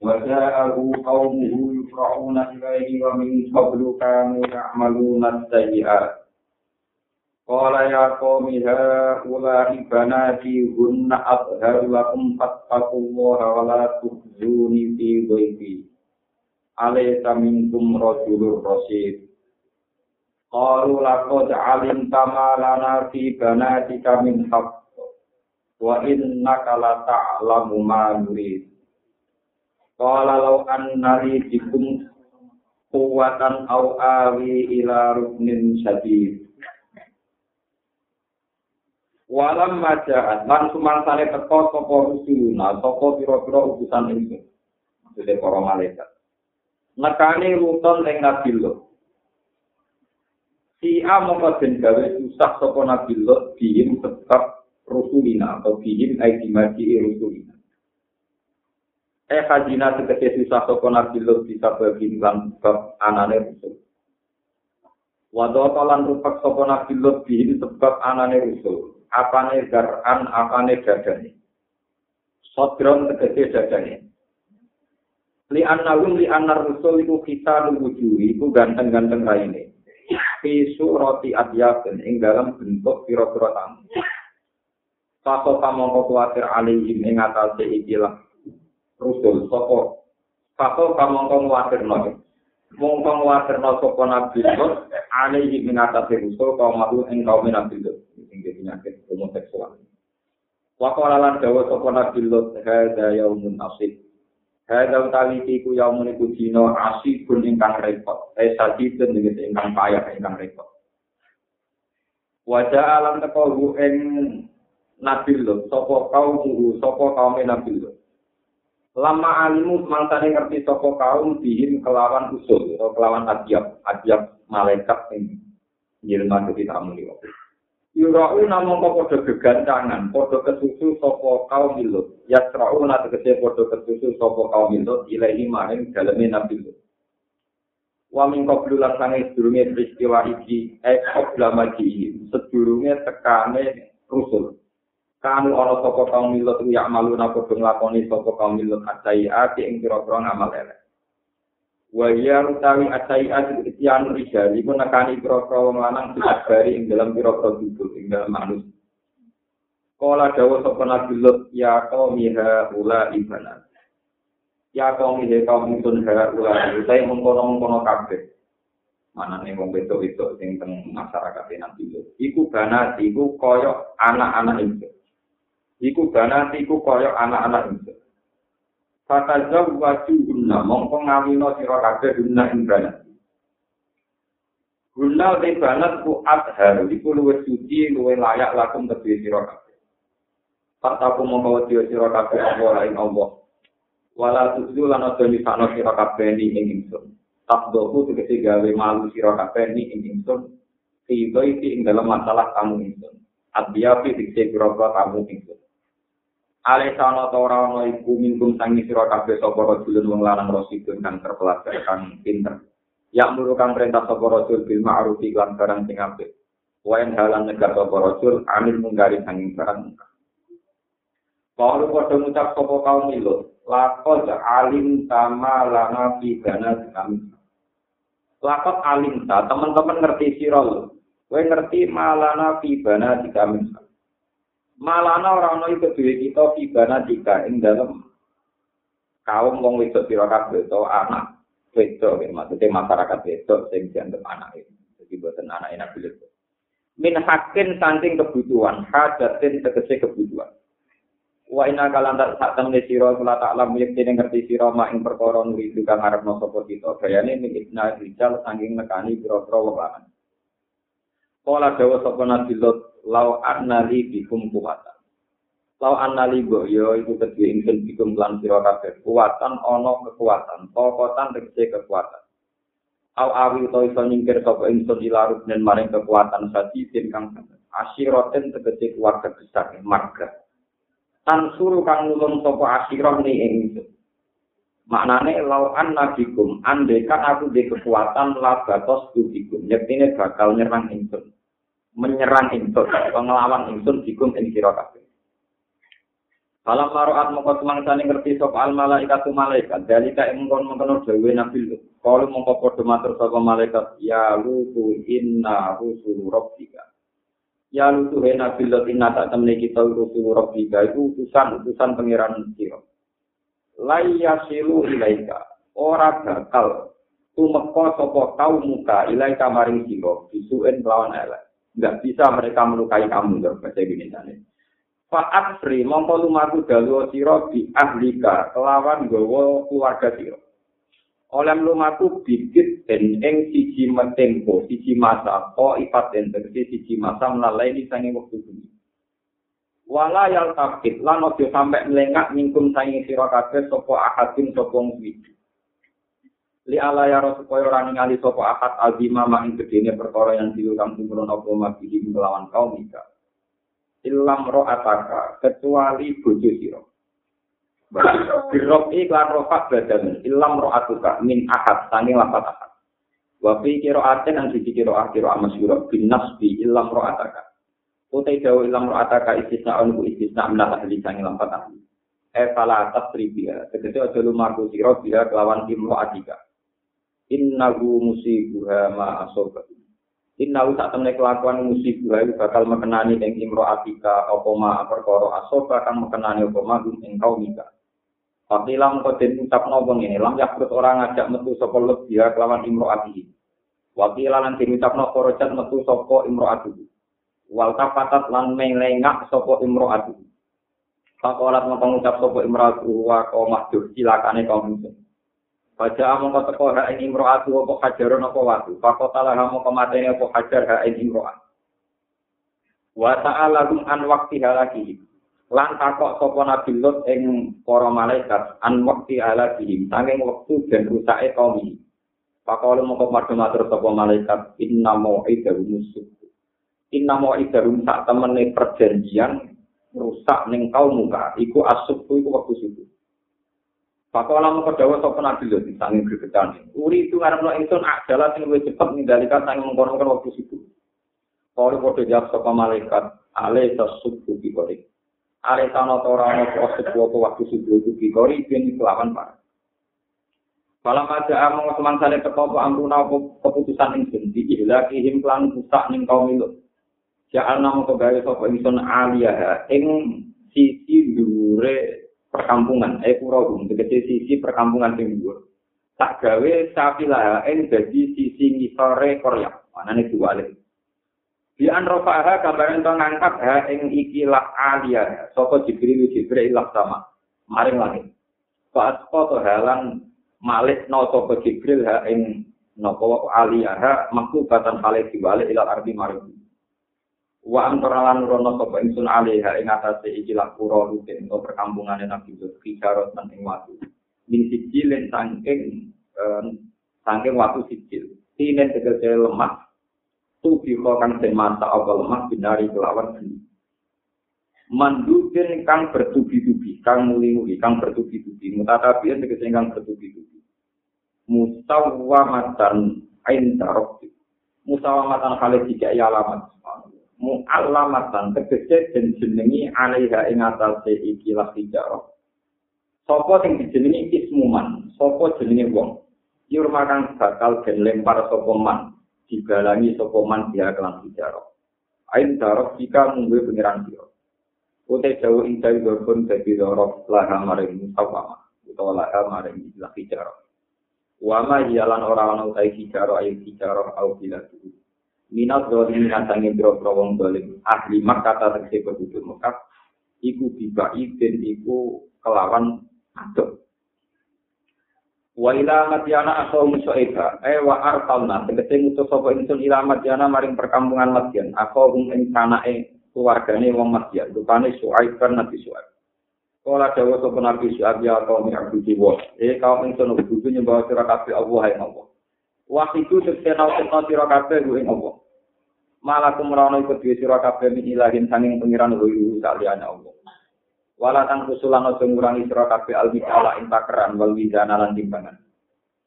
وجاءه قومه يفرحون إليه ومن قبل كانوا يعملون السيئات قال يا قوم هؤلاء بناتي هن أطهر لكم فاتقوا الله ولا تخزوني في ضيفي أليس منكم رجل رشيد Qalu laqad alimta ma lana fi banatika min haqq wa innaka la ta'lamu ma nurid. Qala law anna li bikum quwwatan aw awi ila ruknin syadid. Walam maja'at lan sumangsane teko sapa rusuluna sapa pira-pira utusan ingsun. Maksudnya para malaikat. Nekani ruton ning Nabi. Si A mongko den gawe susah sapa Nabi Lot bihim sebab rusulina atau bihim ai dimaji rusulina. Eh hajina tegese susah sapa Nabi Lot bisa bagi lan sebab anane rusul. Wado talan rupak sapa Nabi Lot bihim sebab anane rusul. Apane garan, apane dadane. Sodron tegese dadane. Li annahum li annar rusul iku kita nuwuju iku ganteng-ganteng raine. Fi surati adyabin ing dalam bentuk pira-pira tamu. Faso kamangka kuatir alihim ing atase ikilah rusul sapa. Faso kamangka kuatir noy. Mongko kuatir no sapa nabi Lut alihim ing atase rusul kaum mahu ing kaum nabi Lut sing penyakit homoseksual. Waqala lan dawa sapa nabi Lut hadza yaumun asib. Hadal tali iku yaumun iku dina asibun ingkang repot. Eh sadidun iki ingkang payah ingkang repot. Wajah alam teko hu Nabi Lut, sapa kaum hu, sapa kaum Nabi Lut. Lama alimu mangsane ngerti sapa kaum bihim kelawan usul atau kelawan adiab, adiab malaikat ing yilma dadi tamu liya. Yurau namung padha gegancangan, padha kesusu sapa kaum milut. Ya ana tegese padha kesusu sapa kaum milut ilahi maring daleme nabi Lut. Wa min qablu lan sange sedurunge peristiwa iki eh qabla maji sedurunge tekane rusul. Kanu ana sapa kaum milut ya malu napa nglakoni sapa kaum milut atai ati ing pira-pira ngamal elek. Wa ya utawi asai'at isyan rijal iku nekani pira-pira wong lanang dibari ing dalam pira-pira ing dalam manus. Kala dawa sapa Nabi Lut ya qaumi ha ula ibana. Ya qaumi he kaum ingsun ha ula utai mengkono-mengkono kabeh. Manane wong wedok itu sing teng masyarakat Nabi Lut. Iku banat iku kaya anak-anak ingsun Iku banat iku kaya anak-anak ingsun Fatazaw waju guna, mongko ngawino siro kabeh guna ing banat. Guna di banat ku adhar, iku luwe suci, luwe layak lakum kedua siro kabeh. Fataku mongko wadiyo siro kabeh Allah lain Allah. Wala tuzu lan ojo nisano siro kabeh ni ing ingsun. Tabdoku tegesi gawe malu siro kabeh ni ing ingsun. Sido isi ing dalam masalah kamu ingsun. Adiyafi dikse biro-biro kamu ingsun. Ale sana ta ora ana iku mingkum sangi sira kabeh sapa rajulun wong lanang rasidun kang terpelajar kang pinter. Ya muru kang perintah sapa rajul bil ma'ruf lan barang sing apik. Wayan halan negar sapa rajul amil munggari sanging barang. Kalau padha ngucap sapa kaum milut, lakon alim tama lana fi dana kami. Lakon alim ta, teman-teman ngerti sira lho. Kowe ngerti malana fi dana kami. Malana ora ana iku duwe kita fibana dika ing dalem kaum wong wedok pira kabeh to anak wedok ya maksudnya masyarakat wedok sing dianggap anak itu jadi buatan anak enak bilir min hakin saking kebutuhan hajatin tegese kebutuhan. Wa ina kalantar sak temne sira kula tak lam ngerti sira mak ing perkara nuri kang arepno sapa kita. Gayane min ibna rijal saking nekani pira-pira wong Kala dawa sapa Nabi Lot, "Lau annali bikum kuwatan." Lau annali go yo iku kedhe ingsun bikum lan sira kabeh. Kuwatan ana kekuatan, tokotan tegese kekuatan. Au awi to iso nyingkir sapa ingsun ilarut dan maring kekuatan sadidin kang asyiroten tegese keluarga besar marga. Tan suruh kang nulung sapa asyirah ni ingsun. Maknane lau annabikum andekan aku di kekuatan labatos tubikum. Yektine bakal nyerang ingsun. Menyerang ingsun ngelawan ingsun dikum ing sira kabeh. Alam maruat mongko semangsane ngerti sapa al malaikat tu malaikat. Dalika ing mongkon mongkon dhewe nabi Kalau mongko padha matur sapa malaikat ya lutu inna rusul rabbika. Ya lutu he nabi lut inna tak temne kita rusul rabbika itu utusan-utusan pangeran sira. Lai yasilu ilaika. Ora bakal tumeka sapa kaum muka ilaika maring sira bisuen lawan elek. Nggak bisa mereka melukai kamu dalam bahasa Indonesia ini. Faat Sri mongko lumaku dalu siro di ahlika kelawan gowo keluarga siro. Oleh lumaku bibit dan eng siji metempo siji masa ko ipat dan tersi siji masa melalui di sangi waktu bumi. Wala yal takit lan ojo sampai melengak mingkum sangi siro kabeh sopo ahadin sopo ngwidi. Li ala ya supaya ora ningali sapa akad azima mak ing gedene perkara yang diulang melawan kaum ika ilam ro ataka kecuali bojo sira. Birok rofak badan ilam ro atuka min ahad tani lapat ahad. Wafi kiro aten yang sisi kiro ah kiro amas kiro bin nasbi ilam ro ataka Utai ilam ro ataka istisna onku istisna menat ahli sangi lampat ahli. Eh pala atas ribia Tegesi ojo lumarku siro kelawan imro atika innahu musibuha ma asobat innahu tak temne kelakuan musibah bakal mekenani ing imro'atika apa ma perkara asoba kang mekenani apa ma ing kaumika. Fakila mengko den ucapno apa ngene lam yakrut orang ajak metu sopa lebih kelawan imro'ati Wakila lan den ucapno korojat metu sapa imro'ati Wal tapatat lan melengak sapa imro'ati Fakolat mengucap ngucap imro imro'ati wa qomah dur silakane kaum muslim Baca among kau teko ha ing imro'atu apa hajarun apa watu. Fakota lah among kau mateni apa hajar ha ing imro'at. Wa ta'ala lum an wakti halaki. Lan takok sopo nabi lot ing para malaikat an wakti halaki. Tanging waktu dan rusake kaum ini. Pakola mongko madhe matur sapa malaikat inna mau'idahu musuh. Inna mau'idahu sak temene perjanjian rusak ning kaum muka iku asuk iku waktu subuh. Pakola mau kedawa sopo nabi loh, disangin gregetan. Uri itu ngarep lo insun adalah sing lebih cepat mengendalikan sangin mengkonon waktu situ. Kalau kode jawab sopo malaikat, ale tesubu bikori. Ale tano torano proses waktu waktu subuh itu bikori, ini kelawan parah. Malam aja among teman saya ketemu amruna keputusan insun di ilakihim klan rusak ning kaum itu. Jangan nama kegawe sopo insun aliyah ing sisi dure perkampungan, eh pura tegese sisi perkampungan dhuwur. Tak gawe sapilah en dadi sisi ngisore Korea. Manane diwale. Di anrofaha gambaran to ngangkat ha ing ikilah alia, sapa Jibril Jibril ilah sama. Maring langit. Pas foto halang malik no sapa Jibril ha ing napa alia ha makhlukatan hale diwale ila ardi maring. Wa antara lan rono sapa ingsun alaiha ing atase iki lak pura rutin utawa perkampungan Nabi Lut kicarot nang ing watu. Min sijilin sangking sangking watu sijil. Tinen tegese lemah. Tu biko kang den mata apa lemah binari kelawan geni mandupin kang bertubi-tubi kang muli-muli kang bertubi-tubi. Mutatabian tegese kang bertubi-tubi. Musawwamatan ain tarok musawwamatan khalid tiga alamat mu'allamatan tegese den jenengi alaiha ing atase iki lah hijarah. Sopo sing dijenengi ismuman, sopo jenenge wong. Yur makan bakal den lempar sopo man, digalangi sopo man dia kelan hijarah. Ain darok jika munggu pengiran dia. Ute jauh intai dorkun dadi dorok laha maring musawama, utawa laha maring ilah hijarah. Wama ialan orang-orang utai hijarah ayu hijarah au bila minat dolim ngatangi biro-biro wong dolim. Ahli Makkah tegese penduduk Mekah iku bibai dan iku kelawan aduk. Wa ila madyana asawum su'aiba, eh wa arsalna, tegese ngutus sapa ingsun ila madyana maring perkampungan Madyan, asawum ing sanake keluargane wong Madyan, rupane Su'aib kan Nabi Su'aib. Kala dawa sapa Nabi Su'aib ya kaum abdi wa, eh kaum ingsun kudu nyembah sira kabeh Allah ya Allah. Wa itu tegese nausna sira kabeh ing Allah. Malakum rono iku dhewe sira kabeh min ilahin sanging pengiran wiru saliyane Allah. wala tang kusulan aja ngurangi sira kabeh al mikala ing takeran wal wizana lan timbangan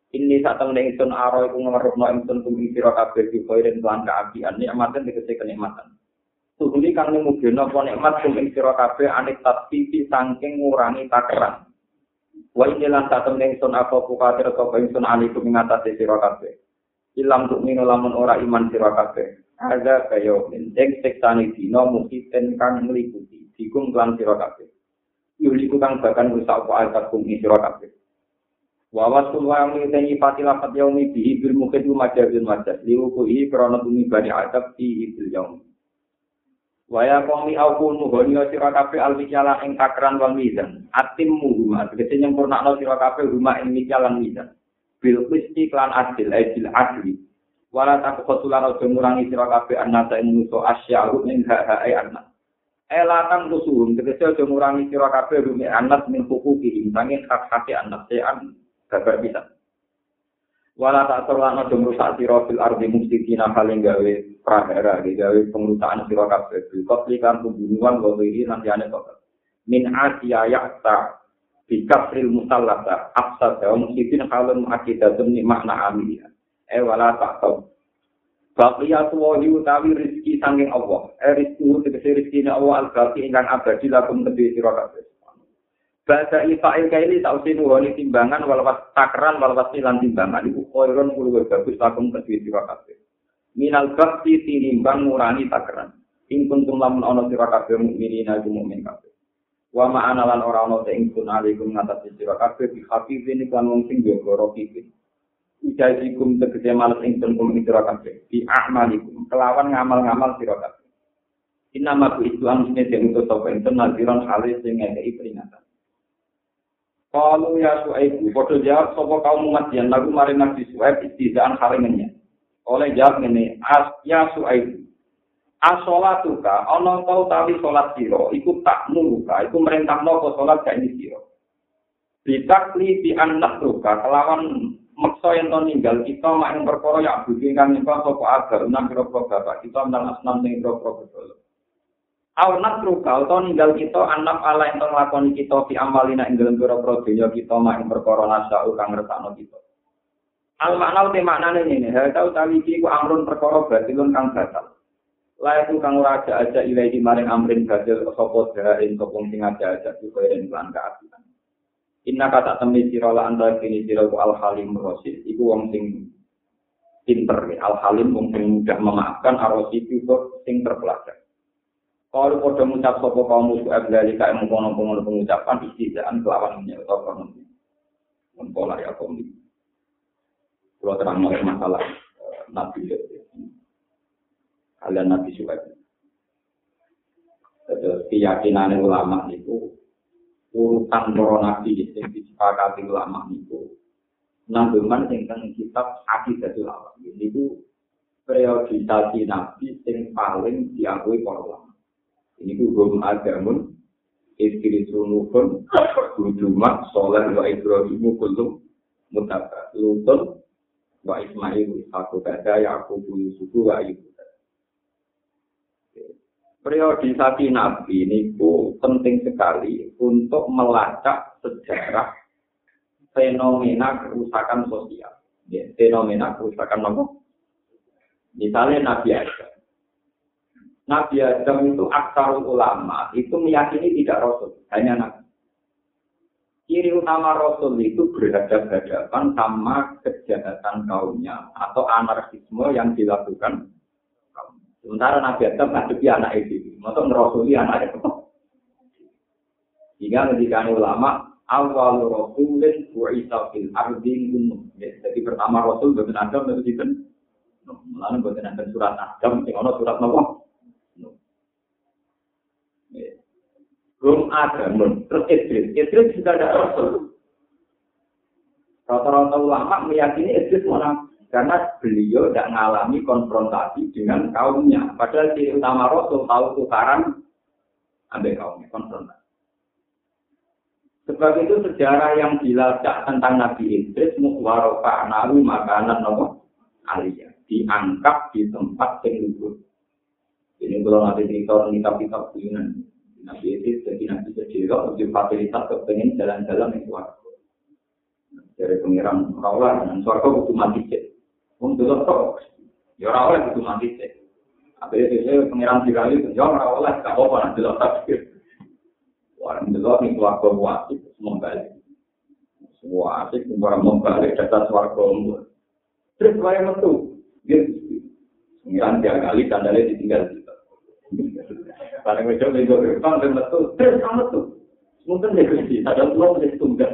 ini sak temen ingsun aro iku ngerupno ingsun kuwi sira kabeh di koiren lan kaabian nikmaten dikese kenikmatan Tuhuli kang nemugeno apa nikmat sing ing sira kabeh anik tatpipi saking ngurangi takeran wa ini lan sak temen ingsun apa kuwatir apa ingsun alikum ing atase sira kabeh. Ilang tuk mino lamun ora iman sira kabeh. Ada kaya ing sektane dina mukiten kang meliputi dikum lan sira kabeh. Yuliku kang bahkan rusak apa ayat kumi sira kabeh. Wa wasul wa yang ngiteni pati lapat yaumi bihi bil mukid majazun majaz. Liuku i krana bumi bani adab di bil yaumi wa ya qawmi aku nuhoni sira kabeh al mikyala ing takran wal mizan. Atim muhuma tegese nyempurnakno sira kabeh rumah ing mikyalan mizan. Bil qisti klan adil adil adli. Wala tak kotulan aja ngurangi sira kabeh annasa ing musuh asyaru ing hak-hak anak. Elatan kusuhum tegese aja ngurangi sira kabeh rumi anak min hukuki sanging hak hak anak sean babar bisa wala tak terlan aja ngrusak sira fil ardi mufsidina paling gawe prahara gawe pengrusakan sira kabeh bil qatli kan pembunuhan wa wiri nanti ane kok min asiya ya'ta bi kafril musallata afsad wa mufsidin halun akidatun ni makna amiliya eh wala tak tau Baqiyatu wa utawi rezeki sanging Allah. Eh rezeki tegese rezekine Allah al-baqi ingkang abadi lakum kedhe sira kabeh. Bada ifa'il kaili sausi nuhoni timbangan walawas takran walawas silan timbangan iku koiron kuluwe bagus lakum kedhe sira kabeh. Minal bakti tinimbang ngurani takran. Ing kuntum lamun ana sira kabeh mukminin aku mukmin kabeh. Wa ma'ana lan ora ana te ingsun alaikum ngatasi sira kabeh bi hafizin kan wong sing jaga rokipin. ijazikum tegese males ingsun kum ing kabeh di a'malikum kelawan ngamal-ngamal sira kabeh inama ku itu angine den utus sapa ingsun naziran halis sing ngekeki peringatan Kalau ya suaibu, bodoh jawab sopo kaum umat yang lagu mari nabi suaib istizaan haringannya. Oleh jawab ini, as ya suaibu. Asolatuka, ono tau tali solat siro, iku tak muluka, iku merintah nopo solat gak ini siro. Bitakli di anak luka, kelawan maksa yang to ninggal kita mak ing perkara ya budi kang nyembah sapa agar nang pira-pira bapak kita nang asnam ning pira-pira betul. Aw natru kau to ninggal kita anak ala yang nglakoni kita fi amalina ing dalem pira-pira kita mak ing perkara nasau kang ngertakno kita. Al makna uti maknane ngene, hal tau tawi iki ku amrun perkara batilun kang batal. Layak kang ora aja aja ilahi maring amrin badil sapa dharin sapa sing aja aja kuwi ing lan kaapian. Inna kata temen sira la anta kini sira ku al halim rasid iku wong sing pinter al halim wong sing mudah memaafkan arosid itu sing terpelajar kalau pada mengucap sopo kaum musuh abdali kaya mengkono pengono pengucapan istidaan kelawan menyerta kono mempola ya kaum ini. Kalau terang masalah uh, nabi kalian nabi suhaib. Keyakinan ulama itu urutan para nabi sing disepakati ulama nanggungan ingkang kitab akidah ulama niku periodisasi nabi sing paling diakui para ulama ini hum agamun istri sunukun soleh wa ibrahimu kulum mutaka lutun wa ismail ishaqu kada yaqubu yusufu wa ibu periodisasi Nabi ini penting sekali untuk melacak sejarah fenomena kerusakan sosial. Ya, fenomena kerusakan apa? Misalnya Nabi Adam. Nabi Adam itu aksarul ulama, itu meyakini tidak Rasul, hanya Nabi. Ciri utama Rasul itu berhadapan-hadapan sama kejahatan kaumnya atau anarkisme yang dilakukan Sementara Nabi Adam ngadepi anak itu, untuk merosuli anak itu. Hingga ketika ulama, awal rasulin bu'isa fil ardi gunung. Jadi pertama rasul bukan Adam, itu itu. Lalu bukan Adam surat Adam, yang surat Nabi. Rum Adam, terus Idris. Idris juga ada rasul. Rata-rata ulama meyakini Idris munafik karena beliau tidak mengalami konfrontasi dengan kaumnya. Padahal ciri utama Rasul tahu tukaran ambil kaumnya konfrontasi. Sebab itu sejarah yang dilacak tentang Nabi Idris muwarofa nawi makanan nopo aliyah diangkat di tempat yang luhur. Ini kalau nanti cerita tentang kitab kitab Nabi Idris jadi Nabi Sejiro di fasilitas kepengen jalan-jalan yang suaraku. Dari pengiran Raulah dan suaraku butuh mati cek. Untuk kok, ya Raulah butuh mati cek. Akhirnya dia pengiran Jirali, ya Raulah gak apa-apa nanti lo tak Orang delok ning swarga wajib membalik. Semua asik orang membalik data swarga Terus wae metu. Gitu. Pengiran tiga kali sandalnya ditinggal. Paling wedo minggu depan dan metu. Terus kamu tuh. Mungkin dia kunci. Ada pulau menjadi tunggal.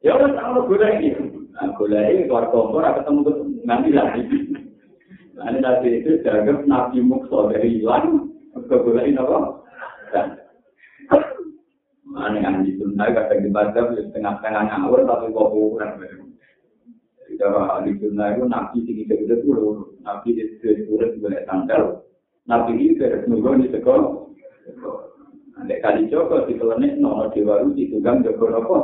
Ya sama gula ini. Nah, gula ini keluar kompor, ketemu tuh nanti lagi. Nanti nanti itu jaga nabi mukso dari hilang. Ke gula ini apa? Mana yang di sunnah kadang dibaca setengah-setengah ngawur tapi kok kurang. Jadi kalau ahli sunnah itu nabi tinggi gede dulu, nabi di surat boleh tanggal, nabi dari nunggu di sekolah. Ada kali coba di kelenek nono dewa itu ditunggang jago apa?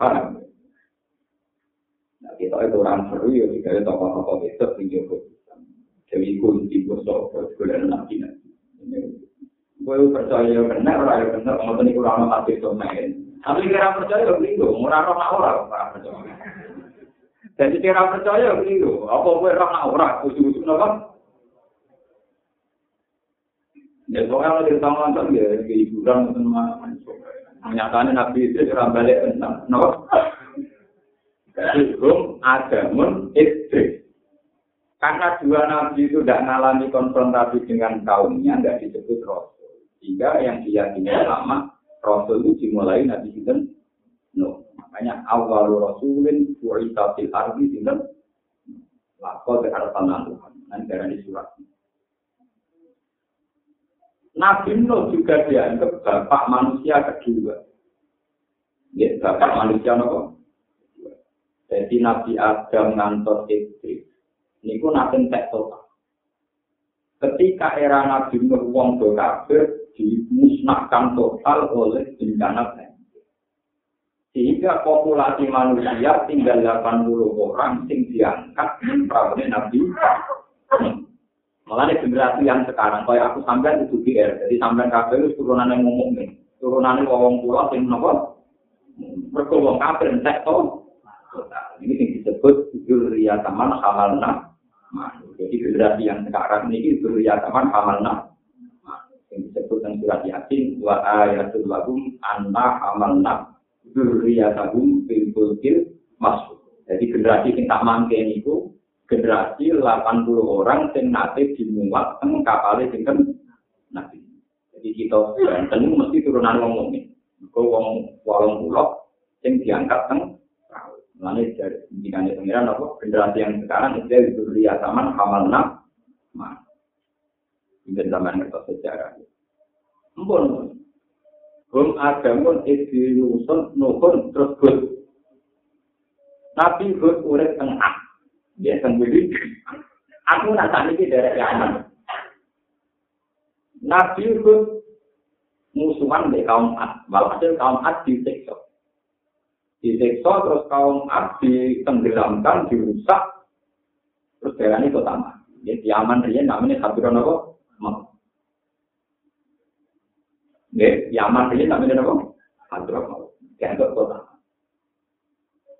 Paham? Nah kita itu orang seru ya, jika tokoh-tokoh besok tinggi Jadi kunci bosok, sekolah nabi nabi. Gue percaya benar, orang yang benar, mau tadi kurang mati domain. Tapi kira percaya begitu, murah roh orang orang. Jadi kira percaya begitu, apa gue roh orang, ujung-ujung apa? Ya soalnya di tangan kan ya, hiburan teman menyatakan nabi itu sudah balik tentang? Jadi hukum agamun istri. Karena dua nabi itu tidak mengalami konfrontasi dengan kaumnya, tidak disebut roh. Sehingga yang diyakini lama Rasul itu dimulai Nabi Sinten No. Makanya awal Rasulin Wa'isa fil ardi Sinten Lakau berharapan Tuhan. Nanti dari surat. Nabi Nuh juga dianggap bapak manusia kedua. Ya, bapak manusia nopo. Jadi Nabi Adam ngantor istri. Ini pun tek total. Ketika era Nabi Nuh wong do kafir, dimusnahkan total oleh bencana banjir. Sehingga populasi manusia tinggal 80 orang sing diangkat prawone Nabi. Malah generasi yang sekarang, kayak aku sampean itu GR, jadi sampean kabeh itu turunan yang nih, turunan yang ngomong pulau sing nopo, wong kafir to. Ini yang disebut Julia Taman Hamalna. Jadi generasi yang sekarang ini Julia Taman Hamalna. yang disebut dalam surat Yasin wa ayatul lahum anna amalna dzurriyyatahum fil fulkil masuk. Jadi generasi sing tak mangke niku generasi 80 orang sing nate dimuat teng kapal sinten nabi. Jadi kita Banten mesti turunan wong mukmin. Kok wong walong pulau sing diangkat teng Lalu dari pendidikannya pengiran apa generasi yang sekarang itu dari dzurriyyah zaman hamalna mas. Ini zaman kertas sejarah. Ampun. Hum adamun isi nusun nuhun terus hud. Nabi hud urek tengah. Dia sendiri. Aku nak tanya ini dari Yaman. Nabi hud musuhan di kaum Ad. Walhasil kaum Ad disiksa. Disiksa terus kaum Ad ditenggelamkan, dirusak. Terus jalan itu tamat. Di Yaman dia namanya Khabiron apa? Yaman ini namanya apa? Andromaus. Dianggap kota.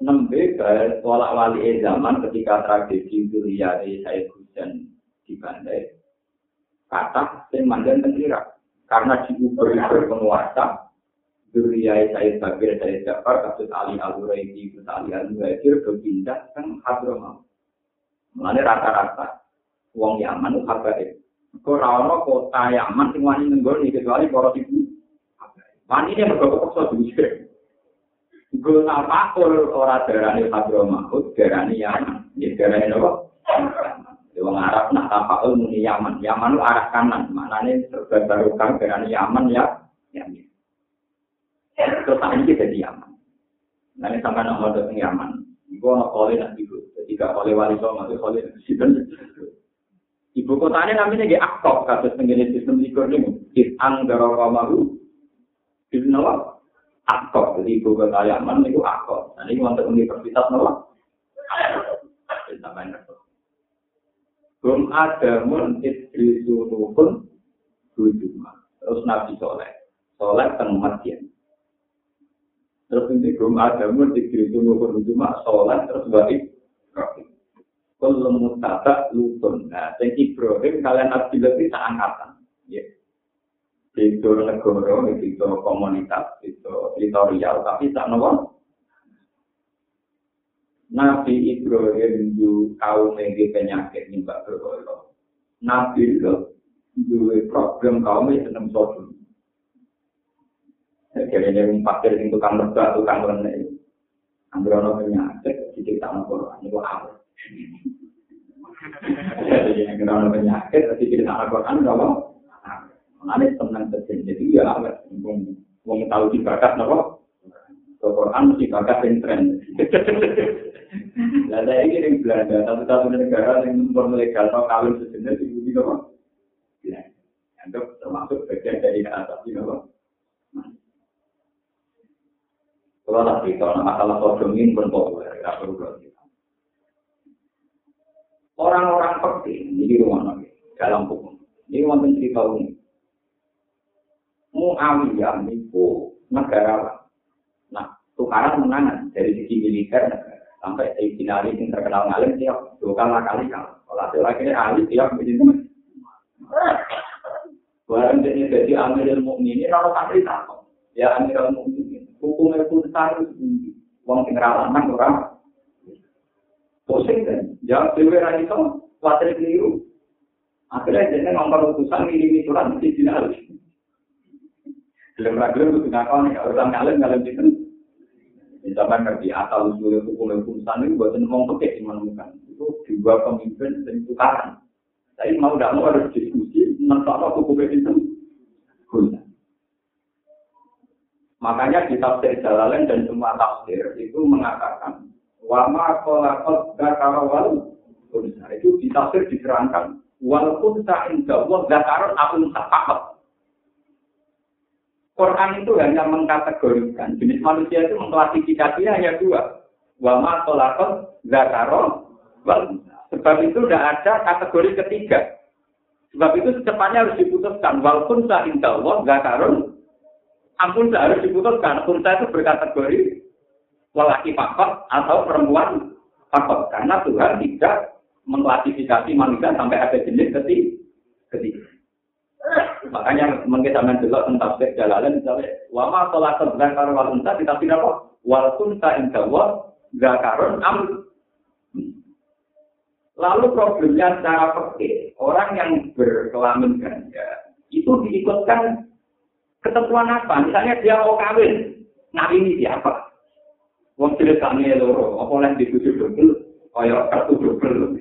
Nembe tolak wali zaman ketika tragedi Duriari saya Hujan di Bandai. Kata yang mandan tenggira. Karena diuber-uber penguasa, Duriari saya Bagir, dari Jafar, kasus Ali Al-Huraidi, kasus Ali Al-Huraidi, berpindah ke Hadromaut. Mulanya rata-rata. uang Yaman itu habaib. Kau rawono kota Yaman, semuanya wani nenggol, kecuali para ibu Wani ini mergo kepaksa diusir. Gue apa kul ora darani Hadro Mahmud, darani Yaman. Ya darani apa? Wong Arab nak tapakul muni Yaman. Yaman lu arah kanan. Maknanya serba barokah darani Yaman ya. Yaman. Terus ini jadi Yaman. Nanti sampai nak mau datang Yaman. Ibu anak kole nak ibu. Gak kole wali so masuk kole Ibu kotanya namanya di Aktok, kasus tenggine sistem likur ini. Is'ang darokamahu. Itu nama Aktok. Jadi ibu kota Yaman itu Aktok. Nah ini untuk universitas nama. Sampai ngerti. Belum ada mun istri suruhun hujumah. Terus Nabi Soleh. Soleh teng Madian. Terus ini belum ada mun istri suruhun hujumah. Soleh terus balik. Kalau mutata lutun. Nah, yang Ibrahim kalian Abdullah itu angkatan. Ya. Itu negara, itu komunitas, itu teritorial, tapi tak nopo. Nabi Ibrahim itu kaum yang penyakit nyembah berhala. Nabi itu dua problem kaum yang seneng sodom. Jadi ini pakir yang tukang lebah, tukang lenek. Ambil orang penyakit, jadi tak nopo. Ini kok Jadi yang kena ada penyakit, kita tak Al-Quran, apa? Nanti tenang terjadi, jadi ya awet. Mau tahu di bakat, apa? Al-Quran mesti bakat yang tren. Nah, saya ini yang Belanda, satu-satu negara yang memperlegal atau kawin sejenis, itu juga, apa? Ya, anggap termasuk bagian dari atas, apa? Kalau tak cerita, masalah sodom ini pun populer, tidak perlu Orang-orang penting ini rumah nabi dalam hukum. Ini wonten cerita ini. Muawiyah itu negara Nah, tukaran menangan dari sisi militer. Sampai Sayyidina Ali yang terkenal ngalim tiap dua kali kali kalau Kalau akhirnya Ali tiap begitu. Barang jadi jadi Amirul Mukminin kalau kasih takut. Ya Amirul Mukminin hukumnya pun sarus tinggi. Wong sing ralangan orang pusing kan jawab dewe ra iso kuatir keliru akhirnya jadi ngomong utusan ini surat mesti dinalus belum lagi itu orang ngalim ngalim itu Misalkan ngerti asal usul hukum urusan itu buat ngomong pakai menemukan itu dua pemimpin dan tukaran. Tapi mau tidak mau harus diskusi tentang hukum itu guna. Makanya di tafsir Jalalain dan semua tafsir itu mengatakan Wama kolakot zakara wal unsa. Itu ditafsir diterangkan. Wal unsa inda Allah zakaron akun safakat. Quran itu hanya mengkategorikan. Jenis manusia itu mengklasifikasinya hanya dua. Wama kolakot zakaro wal Sebab itu tidak ada kategori ketiga. Sebab itu secepatnya harus diputuskan. Walaupun sah indah Allah, zakarun, ampun harus diputuskan. Kunta itu berkategori lelaki fakot atau perempuan fakot karena Tuhan tidak mengklasifikasi manusia sampai ada jenis ketiga. Makanya mungkin dulu tentang tafsir jalalan misalnya wama sholat zakar wal unta kita tidak apa wal kunta indawa zakarun am Lalu problemnya secara pergi, orang yang berkelamin ganda itu diikutkan ketentuan apa? Misalnya dia mau kawin, nah ini siapa? Wong cilik kane loro, apa oleh dibujuk dobel, kaya kartu dobel.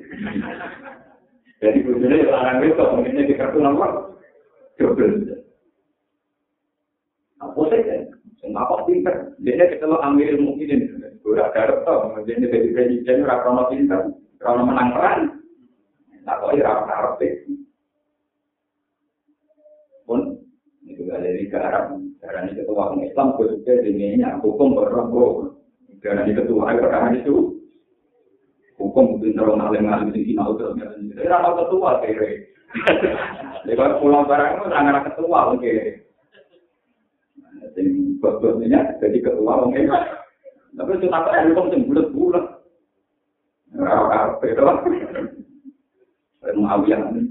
Jadi bujune larang itu, mungkin di kartu nomor dobel. Apa sih kan? Apa pinter? Dia ketemu ambil mungkin Ora garep to, mungkin dari presiden ora krono pinter, krono menang peran. Tak kok ora karep Pun itu dari ke Arab, karena itu ketua Islam khususnya ini hukum berrombong. Karena di ketua perkara itu hukum mungkin kalau ngalim ngalim di sini. Saya rasa ketua kere. Lepas pulang barang itu sangat ketua oke. Jadi bosnya jadi ketua oke. Tapi itu tak ada hukum yang bulat bulat. Rara itu. Muawiyah ini.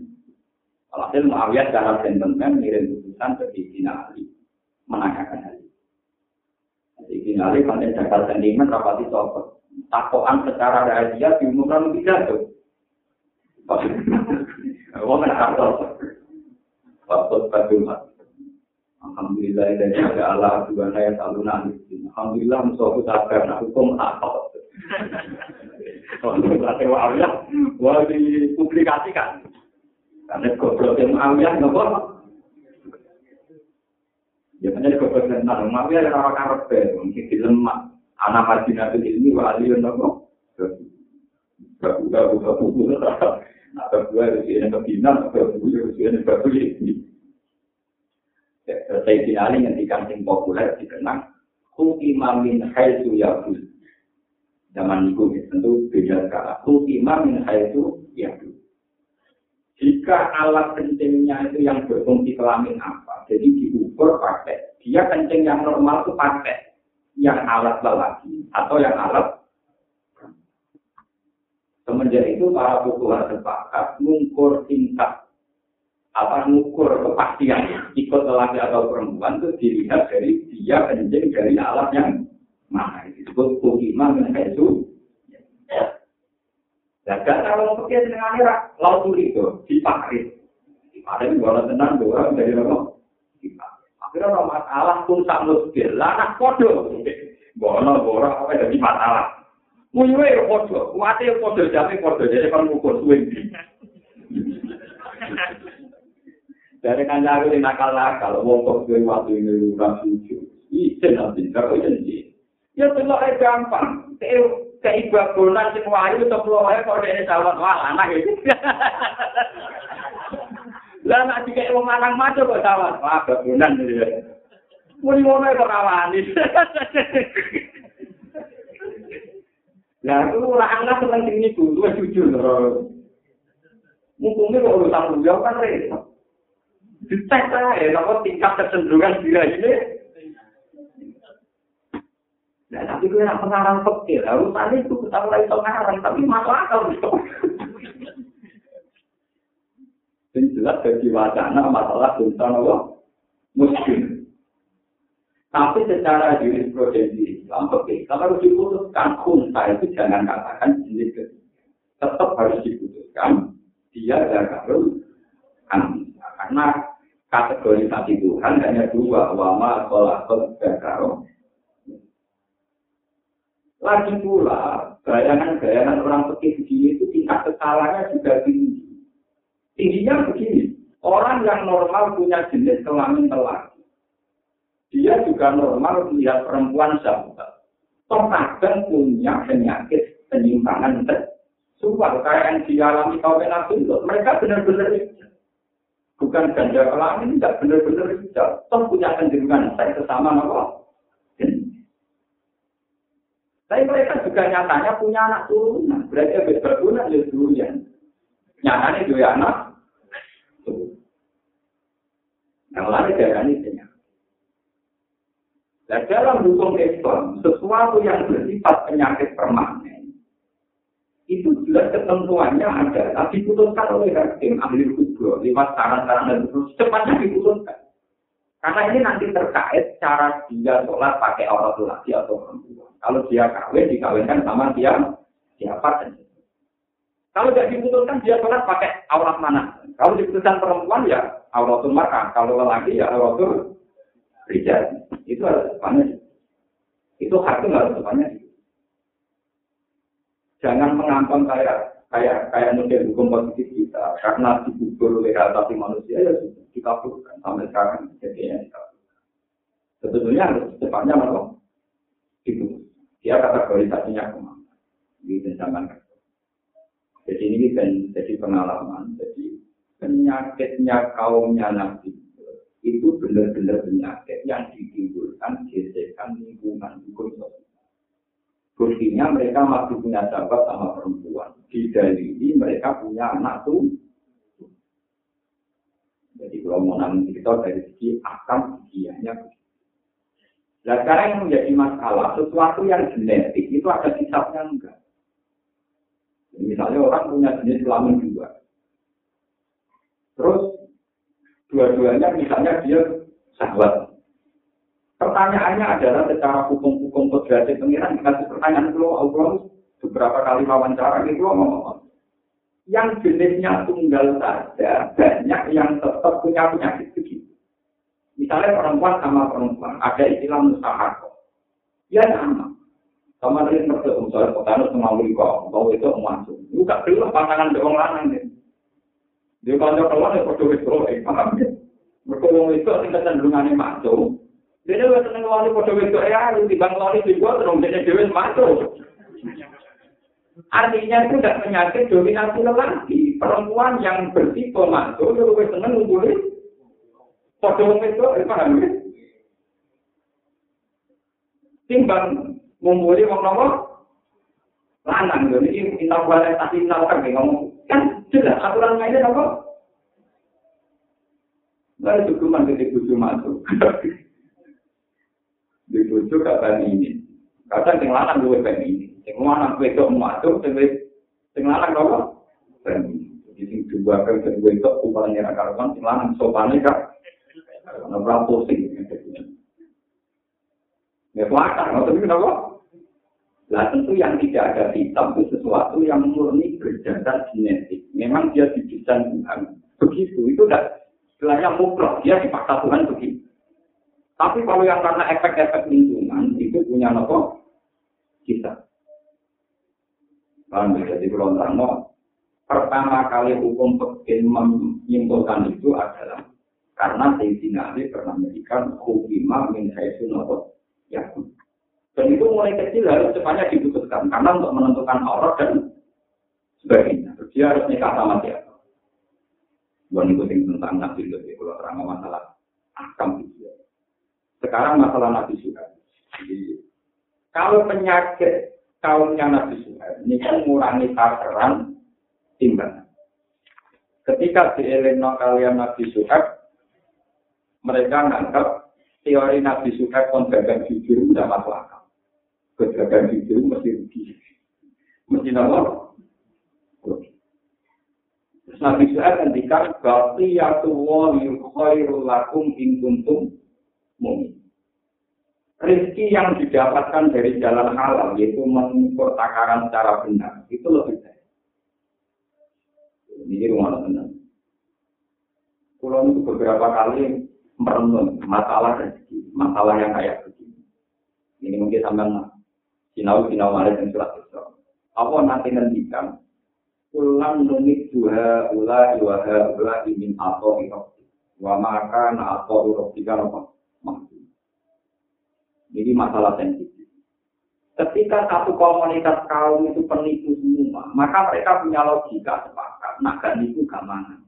Alhasil Muawiyah secara sentimen ngirim putusan ke Sina Ali menanyakan hal Jadi nari konten jakal sentimen rapati sopot. Takoan secara rahasia diumumkan tidak tuh. Wong kan harus Waktu badumat. Alhamdulillah dan ada Allah dua saya selalu. Alhamdulillah musuhku sabar nah hukum apa. Wawiyah, wah dipublikasikan. Karena goblok yang wawiyah, nopo Biasanya juga berkenal, tapi ada orang karep mungkin di. Anak Madinah itu wali yang nopo. Babu babu babu babu. Atau gue harus ini kebinan, gue harus ini babu ini. Sayyidina Ali ngendikan sing populer dikenang Hukima min haitu yabul Zaman itu tentu beda sekarang Hukima min haitu yabul Jika alat kencingnya itu yang berfungsi kelamin apa? Jadi diukur pakai. Dia kencing yang normal itu pakai yang alat lelaki atau yang alat semenjak itu para pukulan sepakat mengukur tingkat apa mengukur kepastian ikut lelaki atau perempuan itu dilihat dari dia kencing dari alat yang mana disebut kuhima dengan itu dan kalau mau pergi dengan akhirnya laut itu dipakai dipakai kalau tenang dua dari apa Akhirnya ada masalah pun tak musbil. Lah podo. Bono bora apa jadi masalah. Muyuwe ya podo. Kuate ya podo jadi podo jadi kan ngukur suwing. Dari kancaru ini nakal nakal, wong kok gue waktu ini ora suju. Isin nanti, kalau ini Ya telok ae gampang. Kayak ibagonan sing wayu to kula wae kok dene sawat wah anak iki. Lah nek dikek wong lanang maco kok sawat. Wah, babunan iki. Muni ngono kok rawani. Lah aku ora angkat seneng sing niku, luwih jujur lho. Mumpungnya kok urusan beliau kan repot. Dites aja, nopo tingkat kecenderungan diri ini. Nah, tapi gue nak pengarang pekir, urusan itu kita mulai pengarang, tapi masuk akal. Ini jelas bagi wacana masalah tentang Allah muslim. Tapi secara jurisprudensi Islam, oke, kalau diputuskan kunta itu jangan katakan jenis. Tetap harus diputuskan dia zakarul anisa. Karena kategorisasi Tuhan hanya dua, wama, kolakot, zakaro. Lagi pula, bayangan-bayangan orang pekih itu tingkat kesalahannya juga tinggi. Tingginya begini, orang yang normal punya jenis kelamin lelaki. Dia juga normal melihat perempuan sahabat. Toh kadang punya penyakit penyimpangan seksual kayak yang dialami kaum nabi mereka benar-benar bukan ganda kelamin tidak benar-benar hijau toh punya kecenderungan seks sesama apa? Tapi mereka juga nyatanya punya anak turunan. Berarti berguna ya duluan nyatanya dua anak. Yang lain darah ini Dan dalam hukum Islam, sesuatu yang bersifat penyakit permanen, itu jelas ketentuannya ada, tapi diputuskan oleh hakim ahli hukum lewat saran-saran dan terus cepatnya diputuskan. Karena ini nanti terkait cara dia sholat pakai orang laki atau perempuan. Kalau dia kawin, dikawinkan sama dia siapa dan kalau tidak diputuskan dia sholat pakai aurat mana? Kalau diputuskan perempuan ya auratul mar'ah, kalau lelaki ya auratul rijal. Itu harus depannya. Itu hak itu harus depannya. Jangan mengampang kayak kayak kayak model hukum positif kita karena dikubur oleh asasi manusia ya dikabulkan sampai sekarang jadinya dikabulkan. Sebetulnya harus depannya malah itu dia kategorisasinya ke mana di zaman jadi ini kan jadi pengalaman. Jadi penyakitnya kaumnya Nabi itu benar-benar penyakit yang ditimbulkan gesekan lingkungan hukum sosial. Mereka masih punya sahabat sama perempuan. Di ini mereka punya anak tuh. Jadi kalau mau nanti kita dari segi akam giginya. Nah sekarang yang menjadi masalah, sesuatu yang genetik itu ada hisapnya enggak. Misalnya orang punya jenis kelamin dua. Terus dua-duanya misalnya dia sahabat. Pertanyaannya adalah secara hukum-hukum kodrasi pengiran dikasih pertanyaan itu Allah beberapa kali wawancara itu ngomong yang jenisnya tunggal saja banyak yang tetap punya penyakit begitu. Misalnya perempuan sama perempuan ada istilah mustahak. Ya sama. Sama tadi ngerti, misalnya petani semua kok, mau itu masuk. Dulu pantangan doang lanang nih. Dia kalau keluar ya perlu itu, eh paham ya? Mereka mau itu tingkat cenderungannya masuk. Dene wis seneng wali padha wedok ya, timbang wali juga terus dene dhewe masuk. Artinya itu tidak penyakit dominasi lelaki. Perempuan yang bertipe masuk, itu lebih seneng ngumpulin. Padha wedok, eh, paham ya? Timbang ngumpulin wong nopo? Lanang, ini intal kualitas intal kan ngomong. Kan jelas aturan mainnya nopo? Lalu cukup di buju masuk. di buju kata ini. Kata yang lanang gue pengen ini. Yang lanang gue itu masuk, yang lanang apa? Pengen Jadi sing dua kan gue itu upahnya raka karuan, yang lanang sopannya kak. Karena berapa pusing. Ya nggak tahu kenapa. Lah tentu yang tidak ada hitam itu sesuatu yang murni berdasar genetik. Memang dia didesain Tuhan. Begitu, itu tidak istilahnya mukrok, dia dipaksa Tuhan begitu. Tapi kalau yang karena efek-efek lingkungan, itu punya nopo kita. Paham ya? Jadi kalau terang pertama kali hukum pekin menyimpulkan itu adalah karena Sayyidina Ali pernah memberikan hukumah min haisu nopo ya. Dan itu mulai kecil harus cepatnya diputuskan karena untuk menentukan aurat dan sebagainya. Dia harus nikah sama siapa. Bukan ikutin tentang Nabi Lut, ya, kalau terang masalah akam itu. Sekarang masalah Nabi Suhaib. Jadi, kalau penyakit kaumnya Nabi Suhaib, ini kan mengurangi takaran timbangan. Ketika di Elena kalian Nabi Suhaib, mereka menganggap teori Nabi Suhaib kon gagal jujur tidak masuk akal. Gagal jujur mesti rugi. Mesti apa? Nabi Suhaib ngendikan baqiyatullah khairul lakum in kuntum mu'min. Rizki yang didapatkan dari jalan halal, yaitu mengukur takaran secara benar, itu lebih baik. Ini rumah tenang. Pulau itu beberapa kali merenung masalah rezeki, masalah yang kayak begini. Ini mungkin sampai sinau sinau malah yang surat itu. Apa nanti ngendikan Ulang numit dua ula dua ula ingin atau irok. Wa maka na atau irok tiga apa? Jadi masalah sensitif. Ketika satu komunitas kaum itu penipu semua, maka mereka punya logika sepakat. Nah, kan itu keamanan.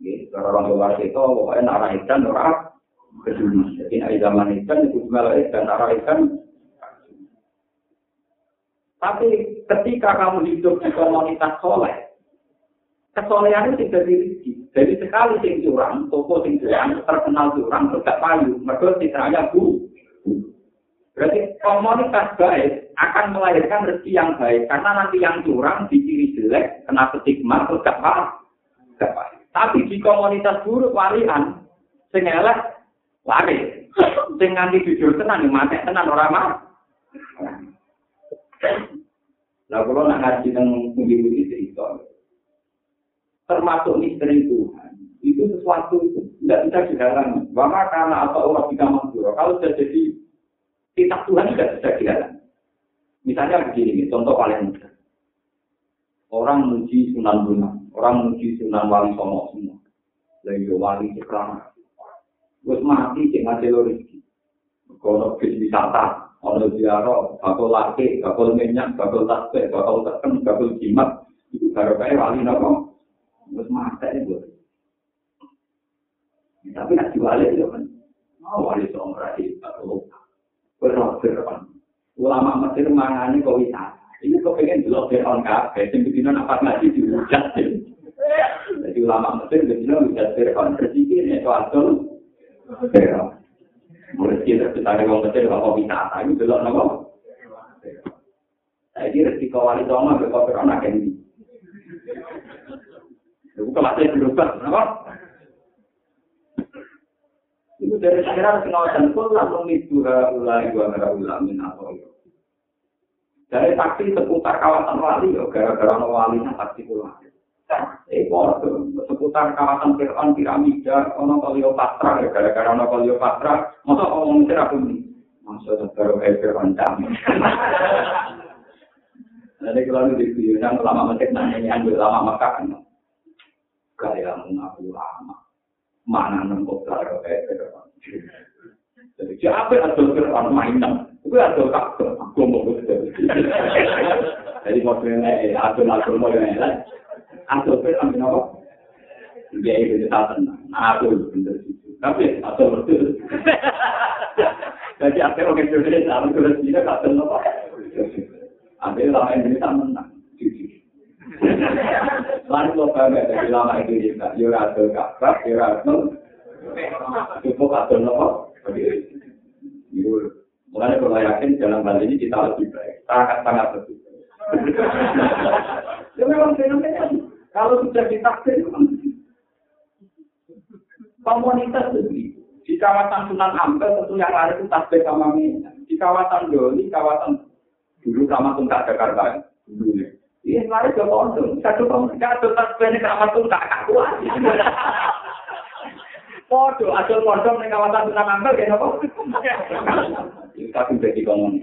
Gitu, orang luar itu, pokoknya narah ikan, kedua. Jadi, zaman ikan itu narah ikan, Tapi ketika kamu hidup di komunitas soleh, kesolehan itu tidak rezeki. Jadi sekali sing curang, toko sing curang, terkenal curang, tidak payu. Mereka citranya bu. Berarti komunitas baik akan melahirkan rezeki yang baik. Karena nanti yang curang, diciri jelek, kena stigma, gak payu. Tapi di komunitas buruk warian, sing elek, lari. Sing nganti jujur tenan, mati tenan orang. Nah, kalau nak ngaji tentang pundi-pundi cerita, termasuk misteri Tuhan, itu sesuatu itu tidak bisa dihalangi. Bahkan karena apa orang bisa mampu, kalau sudah jadi kitab Tuhan tidak bisa dihalangi. Misalnya begini, contoh paling mudah. Orang muji Sunan Bunang, orang muji Sunan Wali Songo semua. Lagi wali sekarang. Terus mati, jangan rezeki. Kalau bis wisata, ono ziarah, bakal laki, bakal minyak, bakal tasbih, bakal teken, bakal jimat, itu baru kayak wali nopo, terus mata itu. Tapi nak jual itu kan, mau wali seorang rakyat, bakal berrohir kan. Ulama Mesir mangani kok wisata. Ini kok pengen dulu Fir'aun kafe, yang begini apa ngaji dihujat. Jadi ulama Mesir begini hujat Fir'aun, berpikir ini soal Fir'aun. Rezeki tercipta wong kecil kok wisata itu delok napa Jadi rezeki kawali doma ke kok ora kan iki. Itu kelasnya berubah, kenapa? Itu dari sekarang pengawasan pun langsung itu ulai dua merah ulamin atau dari taksi seputar kawasan wali, gara-gara wali taksi pulang. ekor seputar kawasan Fir'aun piramida ono Kleopatra ya gara-gara ono Kleopatra masa ngomong Mesir aku ini masa baru kayak Fir'aun jam jadi kalau di video yang lama Mesir nanya yang lama Mekah kan gaya mengaku lama mana nembok baru kayak Fir'aun jadi Kabeh adol Fir'aun mainan. Kuwi adol kabeh. Aku mau Jadi modelnya adol-adol modelnya. Adol Fir'aun kenapa? Dia itu tak tenang. Adol bener Tapi adol betul. Jadi akhirnya orang Indonesia, orang Indonesia tak tenang. Akhirnya lama Indonesia menang. Lalu lo bangga dari lama Indonesia. Yura adol kabeh, yura adol. Cukup adol nopo. Mulai kalau yakin dalam hal ini kita lebih baik, sangat sangat baik. Ya memang fenomena kalau sudah ditakdir komunitas begitu. Di kawasan Sunan Ampel tentu yang lain itu tasbih sama minyak. Di kawasan Doli, kawasan dulu sama Tungkak Jakarta dulu ya. Iya, lari ke pondok. Satu tahun, satu tasbih ini sama Tungkak kakuan. Podo, asal pondok ning kawasan Sunan Ampel kene apa? Iki kabeh dadi komun.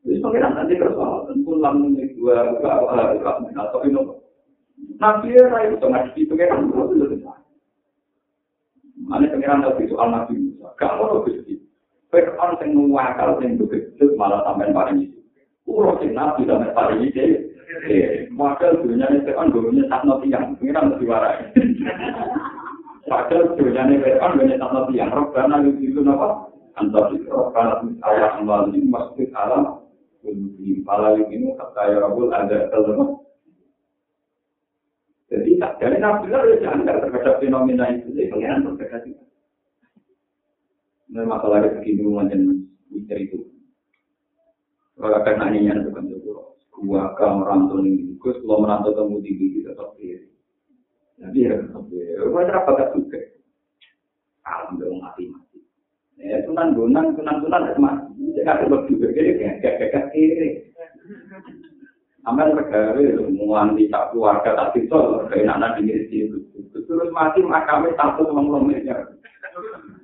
Wis pengiran nanti kersa, pulang ning dua atau ini. Nabi ra itu ngaji pengiran terus. Mana pengiran tahu soal Nabi Musa. Gak mau Gusti. Fir'aun sing nuwakal sing begitu malah sampean paling itu. Kulo sing Nabi sampean paling itu. Maka dunia ini kan gurunya sakno tiang, pengiran mesti warai. Padahal dunia ini kan gurunya sakno tiang, roh karena itu apa? Antar karena ayah amal ini masuk alam, di pala ini kata ya Rabbul ada telemah. Jadi tak dari nabi lah ya jangan terhadap fenomena itu, jadi pengiran terhadap itu. Nah, masalah rezeki dulu macam misteri itu. Kalau karena ini yang bukan itu, gua ke merantau ini gus kalau merantau tinggi di tetap diri jadi ya tetap diri gua berapa gak suka alhamdulillah mati mati ya sunan gunang sunan sunan mati. Jadi sebab juga jadi kayak gak kiri Amal negara itu muan di tak keluarga tak pisau kayak anak di situ terus mati makamnya satu ngomong ngomongnya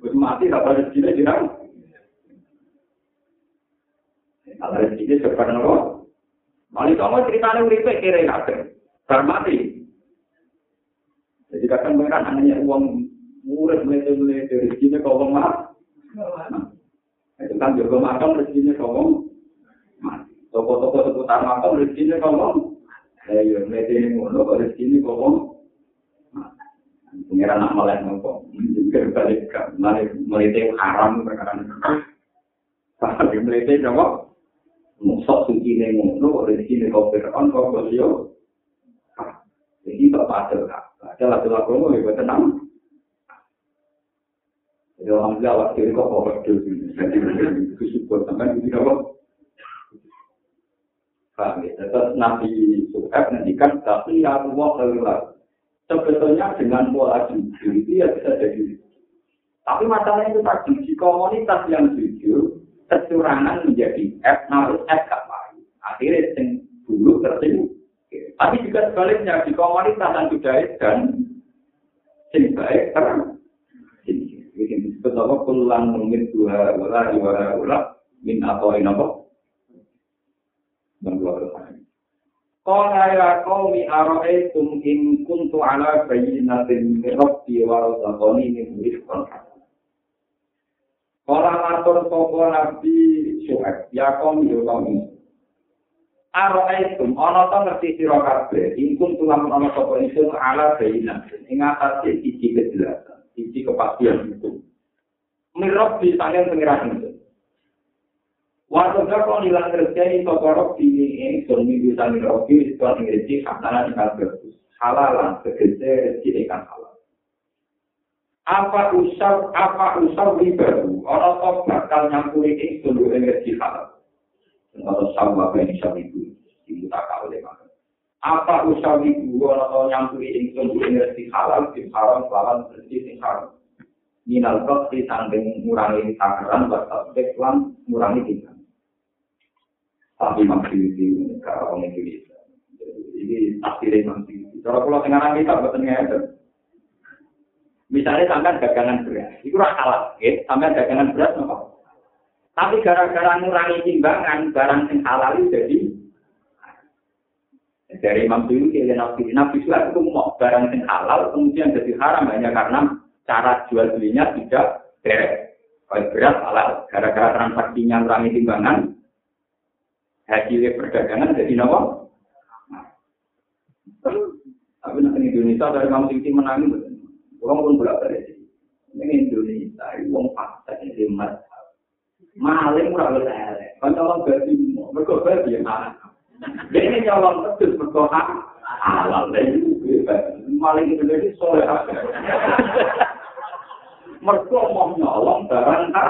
terus mati tak ada sini dirang kalau rezeki sekarang apa? Mali kamu ceritanya uripe kira kabeh. Bar mati. Jadi kadang mereka hanya uang murid melete-melete rezekinya kau wong mah. Itu kan juga makam wong mati. Toko-toko seputar makam rezekinya iya melete ini ngono kok rezekinya wong. Pengiran nak malah nopo. Juga balik ke melete haram perkara. Tapi melete nopo. Musok suci ngono, rezeki ne kau fir'aun, kau beliau. Jadi tak padel kak. Ada lagu-lagu ngono ya tenang. Ya alhamdulillah waktu ini kok kau berdua. Jadi itu syukur sampai itu apa? Paham ya? Tetap Nabi Suhaib nantikan, tapi ya Allah keluar. Sebetulnya dengan pola jujur itu ya bisa jadi. Tapi masalahnya itu tadi, di komunitas yang jujur, kecurangan menjadi F, harus F gak baik. Akhirnya yang dulu tersinggung. Tapi juga sebaliknya di komunitas yang sudah dan sing baik terang. Ini disebut apa? Pulang mungkin dua wala dua wala min atau apa? Qala ya qaumi ara'aytum in kuntu ala bayyinatin min rabbi wa razaqani min rizqan Orang matur sapa Nabi Syuaib, ya kaum yo kaum. Araitum ana ta ngerti sira kabeh, ingkung tulang ana sapa isun ala baina. Ing atase siji kejelasan, siji kepastian itu. Mirab di sangen pengiran. Waktu kau nilang kerja ini tokorok di ini sun minggu sani itu ing rezeki khasana tinggal bagus. Halalan segede rezeki ikan halal. apa usah apa usah ribaru? Orang kok bakal nyampuri ini seluruh energi halal. Atau sama yang bisa itu itu tak kau deh apa usah ribu? Orang kok nyampuri ini seluruh energi halal di haram lawan rezeki sing haram. Minal kok di tanding ngurangi takaran batas lan ngurangi tingkat tapi masih di orang Indonesia ini akhirnya masih kalau pulau tengah kita betul nggak Misalnya sampai dagangan beras, itu salah, ya. Sampai dagangan beras, nopo. Tapi gara-gara ngurangi timbangan, barang yang halal itu jadi dari Imam Syuuti dan Nabi Nabi Sulaiman itu mau barang yang halal kemudian jadi haram hanya karena cara jual belinya tidak direct. Kayak berat halal, gara-gara transaksinya ngurangi timbangan, hasilnya perdagangan jadi nopo. Tapi nanti Indonesia dari kamu tinggi menangis, orang pun bolak balik. Ini Indonesia, uang fakta ini mas. Maling murah lelek, kan nyolong babi, mereka babi yang mana? Ini nyolong terus mereka halal, maling Indonesia soleh. mergo mau nyolong barang kan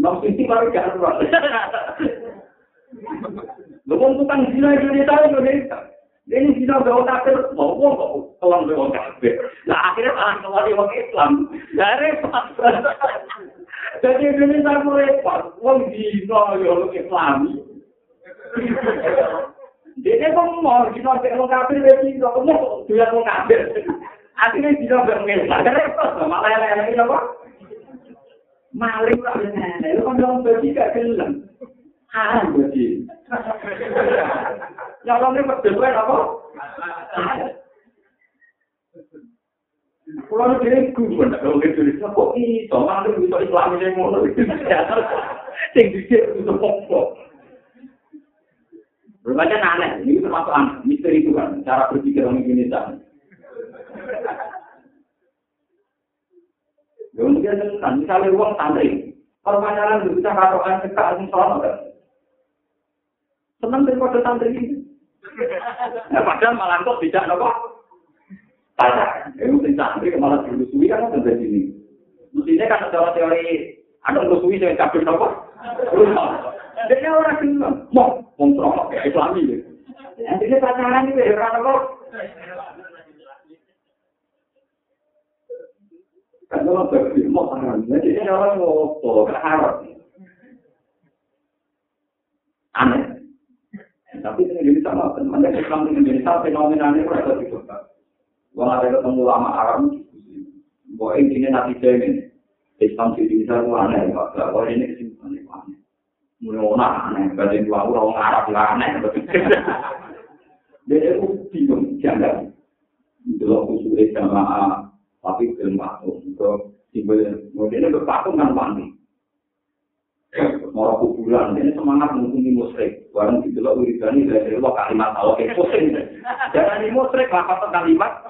Nom sisi baru gak Lu mau tukang zina Indonesia Indonesia. Ini zina bawa kafir, mau kok kelam bawa kafir. Nah akhirnya malah keluar di orang Islam. Repot. Jadi Indonesia mau repot. Wong zina ya Islami. Dia kok mau zina bawa kafir, dia kok mau dia mau kafir. Akhirnya bisa bermain. Ada repot, malah yang lain apa? Maling lah, itu kan dong bagi gak gelem. Haram bagi. Nyolongnya berdua apa? Kalau dia kumpul, kalau dia tulis, kok itu, malah bisa Islam ini mau nulis. Yang dikir itu pokok. Berbaca aneh, ini termasuk aneh, misteri Tuhan, cara berpikir orang Indonesia. Ya mungkin tentang misalnya uang santri, perpanjangan bisa katokan cekak asing selama kan? Senang daripada santri ini. Nah, padahal malah kok tidak nopo. Tanya, itu sing santri malah dilusui kan ada di sini. Mestinya kan ada teori ada lusui yang kabel nopo. Jadi orang senang, mau kontrol kayak Islami. Jadi pacaran itu ya orang nopo. Kan bagi mau tangan, jadi ini orang ngopo, kan harap. Aneh. Tapi ini jadi sama, teman-teman Islam ini jadi sama fenomenanya itu ada di kota. Wah ada ketemu lama Arab, bahwa ini nanti jadi Islam di Indonesia itu aneh, bahwa ini kesimpulan itu aneh. Mulai orang aneh, berarti dua orang Arab itu aneh. Jadi itu bingung, jangan. Itu usulnya jamaah tapi belum patung kemudian itu patung kan mandi mau kuburan. Ini semangat menghuni musrik. Barang itu loh wiridani dari Allah kalimat Allah kayak pusing jangan ini musrik apa kalimat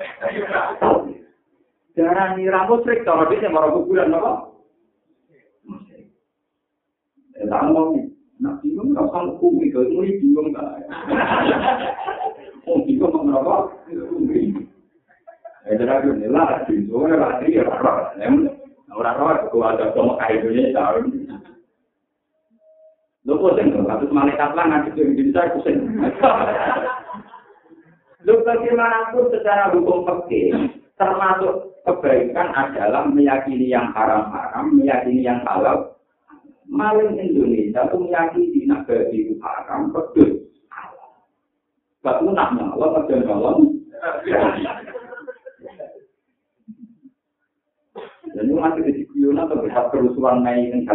jangan ini musrik kalau dia mau kuburan apa? Musrik. Dan mau nak bingung nggak usah hukum itu ini bingung kan oh bingung apa? Itu lagi nih lah, di sana lagi ya orang orang itu ada sama kayak gini Lo pusing tuh, satu malaikat lah tuh di saya pusing. Lo bagaimanapun secara hukum fikih termasuk kebaikan adalah meyakini yang haram-haram, meyakini yang halal. Maling Indonesia itu meyakini nabi itu haram, betul. Gak punah nyala, kerja nyolong. Dan itu masih di Guyona terlihat kerusuhan naik yang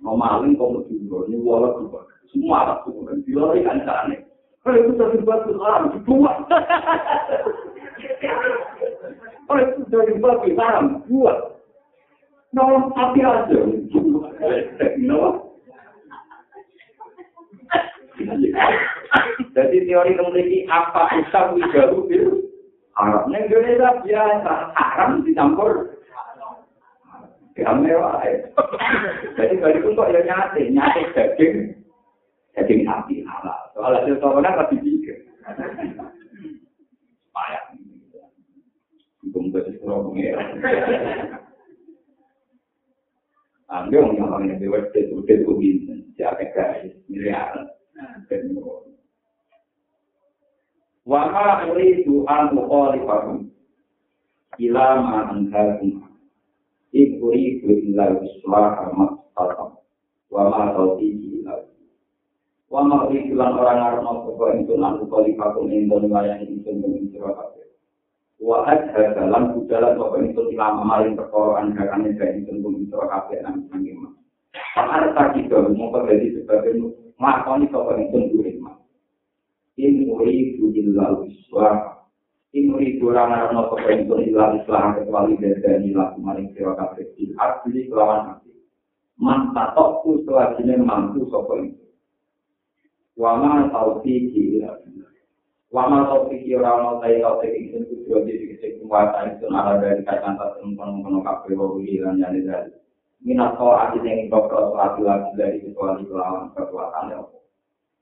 Mau maling kau mau dulu, ini wala juga. Semua anak tuh, dan dilari kan aneh. Kalau itu dari batu haram, dua. Kalau itu dari batu haram, dua. Nolong api aja, dua. Jadi teori memiliki apa usah wijaru bil haram. Indonesia biasa haram dicampur Gak mewah ya. Jadi balik untuk ya nyate, nyate daging, daging sapi halal. Soal hasil corona lebih pikir. Payah. Bung betul kurang pengira. Ambil yang orang yang udah itu bisa, siapa guys, miliar. Wahai uridu an mukhalifahum ila ma Ikuri illa islah amat fatam. Wa ma tauti illa. Wa ma ikulan orang arno koko itu nanti kali fakum indon layani itu menginjira kabeh. Wa adha dalam budalan koko itu ilama maling perkara andakan itu itu menginjira kabeh nang sangima. Pakar tadi dong mau terjadi sebagai makoni koko itu mah. In uridu illa islah Imri kurang arno kepentur ilang islam kecuali dari laku maring sira kabeh il asli kelawan hati. Manta tokku selajine mampu sapa itu. Wama taufiki ila Wama taufiki ora ono tai taufiki itu kudu di sing kuwasa itu ala dari kacang tak temen-temen kabeh wa lan jane dari. Minato ati sing dokter lagi dari kecuali kelawan kekuatan ya.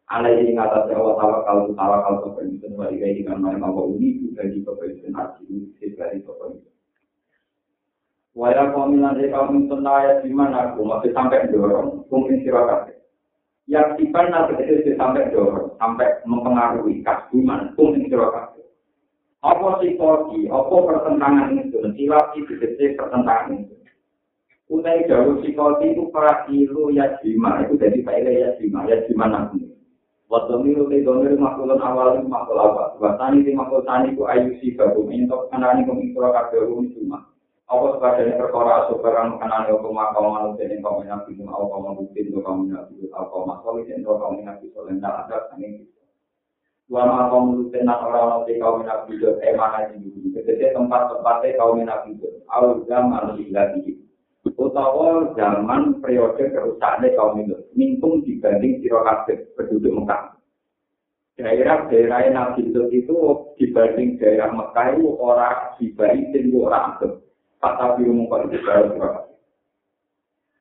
Ala ini kata Allah tawakal tawakal kepentingan wa ikai dengan mana mau ini di kepentingan hati ini dari kepentingan. Waya komilan dari kaum tenaya di mana aku masih sampai dorong mungkin silakan. Yang tiba nanti itu sampai dorong sampai mempengaruhi kasbuman mungkin silakan. Apa psikologi, apa pertentangan itu, sila itu pertentangan itu. Utai jauh psikologi itu para ilu ya jima, itu jadi pak ya jima, ya jima nanti. Waktu milu te domir makulun awal itu makul apa? Watani te makul tani ku ayu si babu mintok kanani ku minkura kabeh rum cuma. Apa sebagainya perkara asubaran kanani opo makau manut dan engkau menabi cuma opo mabutin do kau menabi opo makoli dan do kau menabi solen tak ada sanging Dua makau mulutin nak orang nanti kau menabi do emana jibu. Ketika tempat-tempatnya kau menabi do. Awal zaman lagi utawa zaman periode kerusakan kaum itu mintung dibanding siro kabeh penduduk Mekah. Daerah-daerah Nabi Lut itu dibanding daerah Mekah itu orang dibanding itu orang agam. Kata biru muka itu baru siro kabeh.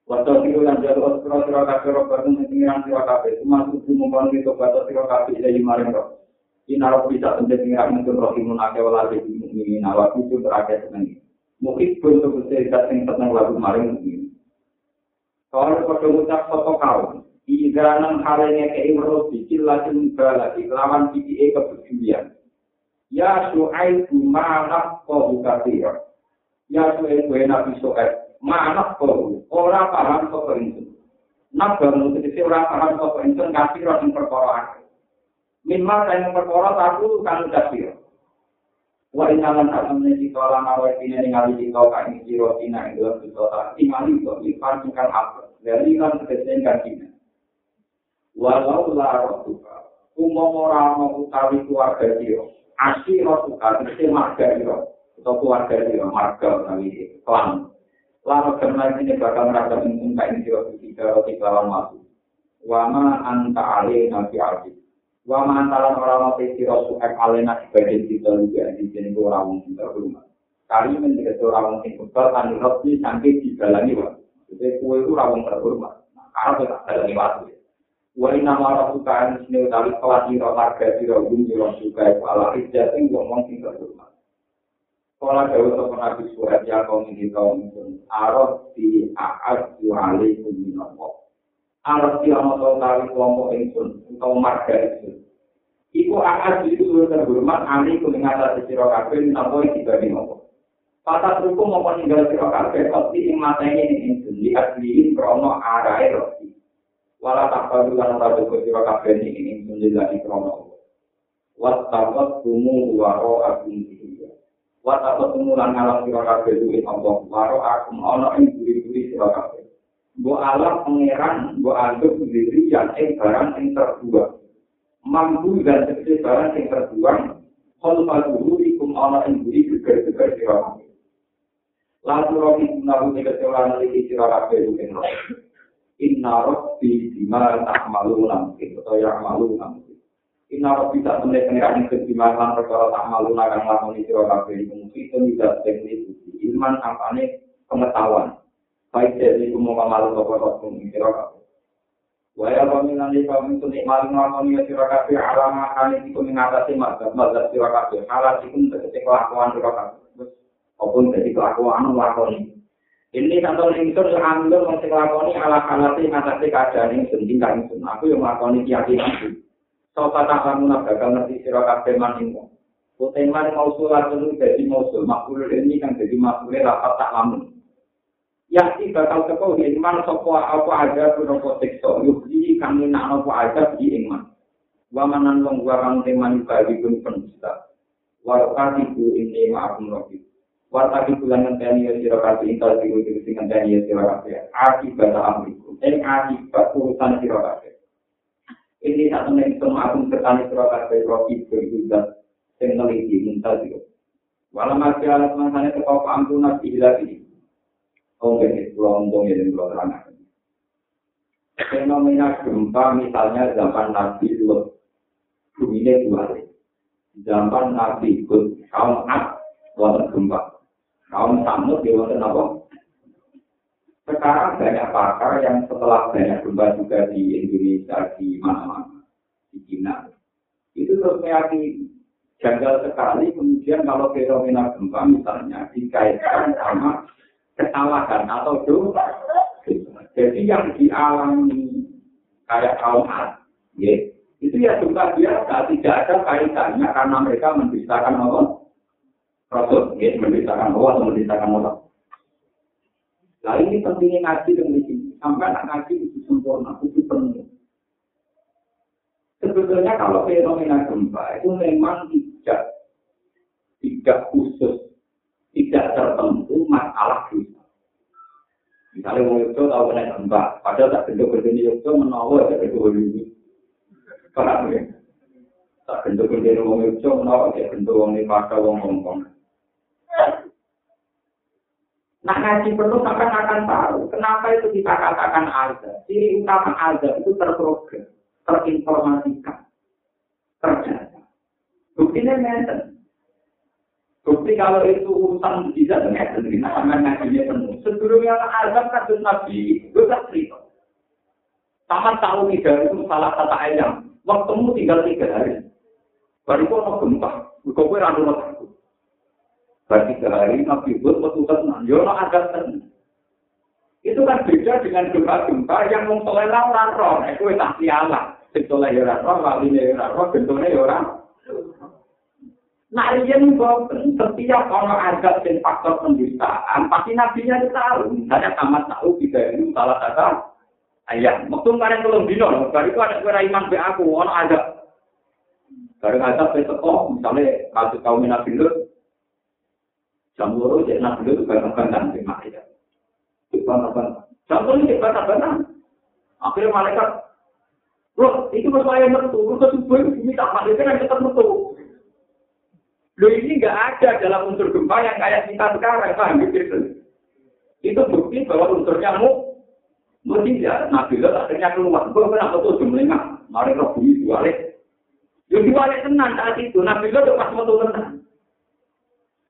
Waktu itu yang jatuh siro siro kabeh roba itu mengingat siro kabeh. Cuma itu muka itu kata siro kabeh jadi maring roh. Inarok bisa tentu mengingat mungkin rohimun akewala di mukminin awak itu terakhir senang mungkin bentuk cerita yang tentang lagu maring mungkin. Kalau pada ucap soto kau, Ida nang halenya ke imro bikil lagi bala lawan biki kepedulian. Ya suai mana kau buka tiap. Ya suai kue nabi suai mana kau ora paham kau itu. Nak bangun ketika ora paham kau itu kasih roh yang perkara. Minimal saya perkara satu kan kasih. Wa inalan asamne kita lan awal ini ningali kita kang jiro tina ing dalam kita tak imani kok ikan ingkang apa. Dari kan tegese kina. Walau la rotuka. Umum ora ana utawi keluarga dia. Asli rotuka tegese marga dia. Atau keluarga dia marga utawi klan. Lalu karena ini bakal merasa untung kain jiro ketika roti lawan masuk. Wama anta alih nabi alih. Wa mantalan ora ana sira suek alena dibanding kita juga di sini ora wong terhormat. Kali menjadi ora wong sing kebal kan lebih sampai dibalani wa jadi kue itu ora terhormat. Karena kita dalani waktu wa inna ma rabbuka sini utawi kelas ira marga sira bumi ira suka ala ija sing wong sing terhormat. Kala dawa sapa nabi surat ya kaum ini kaum itu arot di aad alaikum minallah Alat si ana to kali kelompok ingsun utawa marga ingsun. Iku akad itu sudah terhormat ani ku ing atas sira kabeh napa iki dadi nopo. Patah ruku mau tinggal sira kabeh pasti ing matene ingsun di asliin krono arae roti. Wala tak perlu lan ora duwe sira kabeh ing ingsun di lagi krono. Wat tawat tumu waro agung iki. Wat tumu lan ngalang sira kabeh duwe Allah waro agung ana ing duri-duri sira kabeh. Bo alam pangeran, bo anggap diri yang eh barang yang terbuang. Mampu dan sekse barang yang terbuang, kalau pada dulu ikum Allah yang beri gegar-gegar di orang. Lalu roh itu nabu tiga seorang lagi di orang kehidupan roh. Inna roh di bima tak malu namkin, atau yang malu. Inna roh bisa menilai pengiran yang kejimalan perkara tak malu nagang lakoni di orang kehidupan. Itu tidak teknis, ilman kampanye pengetahuan. Baik dari kumuma malu bapak rotum kira kabeh. Waya paminani kami sunik malu ngelakoni ya kira ya kabeh alama kali iku mengatasi mazhab mazhab kira kabeh. Halat iku terjadi kelakuan kira kabeh. Apun terjadi kelakuan ngelakoni. Ini kantor ingsun seanggur mesti ngelakoni ala kalati ngatasi keadaan ingsun kan itu Aku yang ngelakoni keyakinanku. Sobat tak lamun bakal ngerti sira kabeh mau sulat dulu jadi mausul makhluk ini kan jadi makhluk rapat tak lamun. Yang si bakal teko iman sapa apa ada pun siksa? Yuhi kami nak apa ada di iman. Wa manan wong wa kang teman bagi pun penista wa katiku ini ma'akum rabbi. Wa tapi bulan ngenteni ya sira kabeh intal diku iki sing ngenteni ya sira kabeh. Akibat amriku. Ing akibat urusan sira kabeh. Ini tak temen itu ma'akum ketani sira kabeh rabbi berjuda sing neliti muntal itu. Walau masih alat masanya ke kau pangku nabi ini. Oh, ini pulau untung ini pulau terang. Fenomena gempa misalnya zaman Nabi Lut, bumi ini dua Zaman Nabi Hud, kaum Ad, wonten gempa. Kaum Samud, dia wonten apa? Sekarang banyak pakar yang setelah banyak gempa juga di Indonesia, di mana-mana, di China, itu terus meyakini janggal sekali kemudian kalau fenomena gempa misalnya dikaitkan sama kesalahan atau dosa. Jadi yang dialami kayak kaum Ad, ya, itu ya juga biasa, tidak ada kaitannya karena mereka menceritakan Allah. Rasul, ya, menceritakan Allah atau menceritakan Allah. Nah ini pentingnya ngaji dan sini. Sampai anak ngaji itu sempurna, itu penuh. Sebetulnya kalau fenomena gempa itu memang tidak tidak khusus, tidak tertentu masalah dosa. Misalnya mau itu tahu kena gempa, padahal tak bentuk berdiri itu menawar ya bentuk berdiri. Paham ya? Tak bentuk berdiri mau itu menawar ya bentuk wong ini pada wong ngomong. Nah ngaji perlu sampai akan tahu kenapa itu kita katakan azab. Ciri utama azab itu terprogram terinformasikan, terjadi. Buktinya ngerti. Bukti kalau itu urusan bisa dengan sendiri, nah sama ngajinya penuh. Sebelumnya azab kasus Nabi itu tak cerita. Sama tahu tiga itu salah kata ayam. Waktumu tinggal tiga hari. Baru kok mau gempa. Kau kira randu aku. Baru tiga hari Nabi itu petugas nanti. azab tenang. Itu kan beda dengan gempa-gempa yang mengsoleh orang roh. Itu tak sialah. Sintoleh ya orang roh, walinya ya bentuknya ya orang. Nah, riyen boten setiap orang ada dan faktor pendustaan, pasti nabinya itu tahu. Misalnya tamat tahu tiga ini salah satu ayam. Waktu kemarin belum dino, baru itu ada kira iman be aku, orang ada. Baru ada be teko, misalnya kasus kaum nabi lu, jam loro jadi nabi lu bantang-bantang di makia. Bantang-bantang. Jam loro jadi bantang-bantang. Akhirnya malaikat Loh, itu masalah yang metu. Lu subuh bumi tak balik kan tetap metu. Loh ini nggak ada dalam unsur gempa yang kayak kita sekarang, paham gitu? Itu bukti bahwa unsurnya mu mesti ya nabi lo akhirnya keluar. Gue kenapa tuh jumlahnya? Mari roh bumi diwalik. Yo diwalik tenang saat itu. Nabi lo pas metu tenang.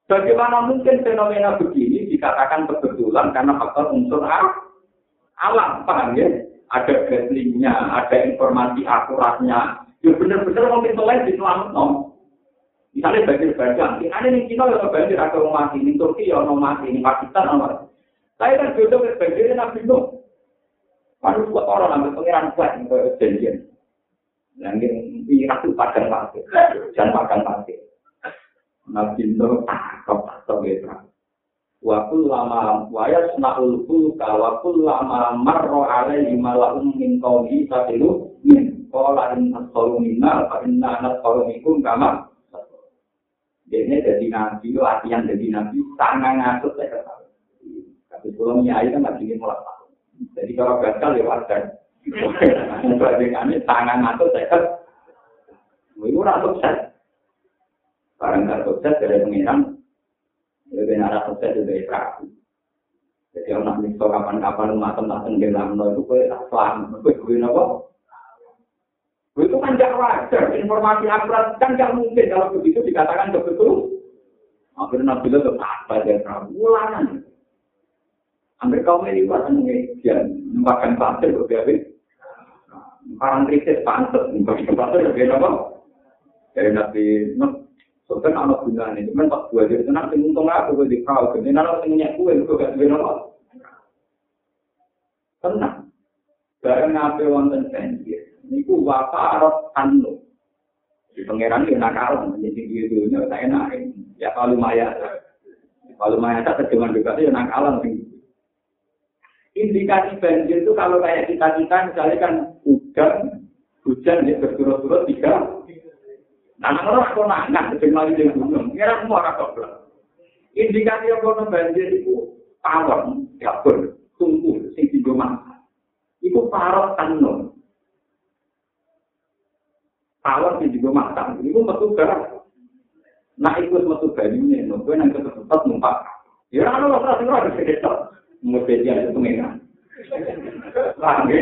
Bagaimana mungkin fenomena begini dikatakan kebetulan karena faktor unsur alam, paham ya? ada gaslingnya, ada informasi akuratnya. Ya benar-benar mungkin selain di no. Misalnya banjir bandang, ini ada di Cina yang banjir ada orang mati, di Turki ya orang mati, di Pakistan orang Saya kan jodoh ke banjir Nabi Nuh. Lalu buat orang ambil pengiran kuat ke janjian. Yang ini itu padang pasir, jangan padang pasir. Nabi Nuh takut takut gitu. Waktu lama waya senakul fulka waktu lama marro alaihi malahum min qawmi tabilu min qala in asqalu minna fa inna nasqalu minkum kama Jadi jadi nabi, latihan jadi nabi, tangan ngasut saya ketahui. Tapi kalau nyai kan lagi mulai tahu. Jadi kalau gagal ya wajar. Bandingannya tangan ngasut saya ketahui. Itu rasa sukses. Barang gak sukses dari pengiran, Jadi arah sukses dari perahu. Jadi orang nanti kapan-kapan matang-matang di dalam itu kue tak selamat. Kue gue nopo. Itu kan gak wajar. Informasi akurat kan gak mungkin kalau begitu dikatakan betul. Akhirnya nabi itu apa perahu. Ulangan. Hampir kau ini buat dia makan pasir berbeda. Orang kritis pantas, makan pasir berbeda apa? Dari nabi Soalnya anak gunanya, cuman pas gue jadi tenang, sing untung aku gue di kau, jadi nara sing nyak gue, gue gak sebenarnya apa. Tenang. Bareng ngape wonten banjir, niku wapa arot tanu. Di pangeran dia nakal, jadi dia dulunya tak enak. Ya kalau maya, kalau maya tak terjemahan juga dia nakalan sih. Indikasi banjir itu kalau kayak kita kita misalnya kan hujan, hujan ya berturut-turut tiga Nah, orang kok nangan, sing mari ning gunung, kira semua ora kok. Indikasi apa nang banjir iku tawon, dapur, tungku sing digo Iku parot tanun. Tawon sing digo matang, iku metu ke Nak ikut metu banyune, no kowe nang tempat numpak. Ya ora ono ora sing ora ketok. Mesti dia itu pengen. Paham ya?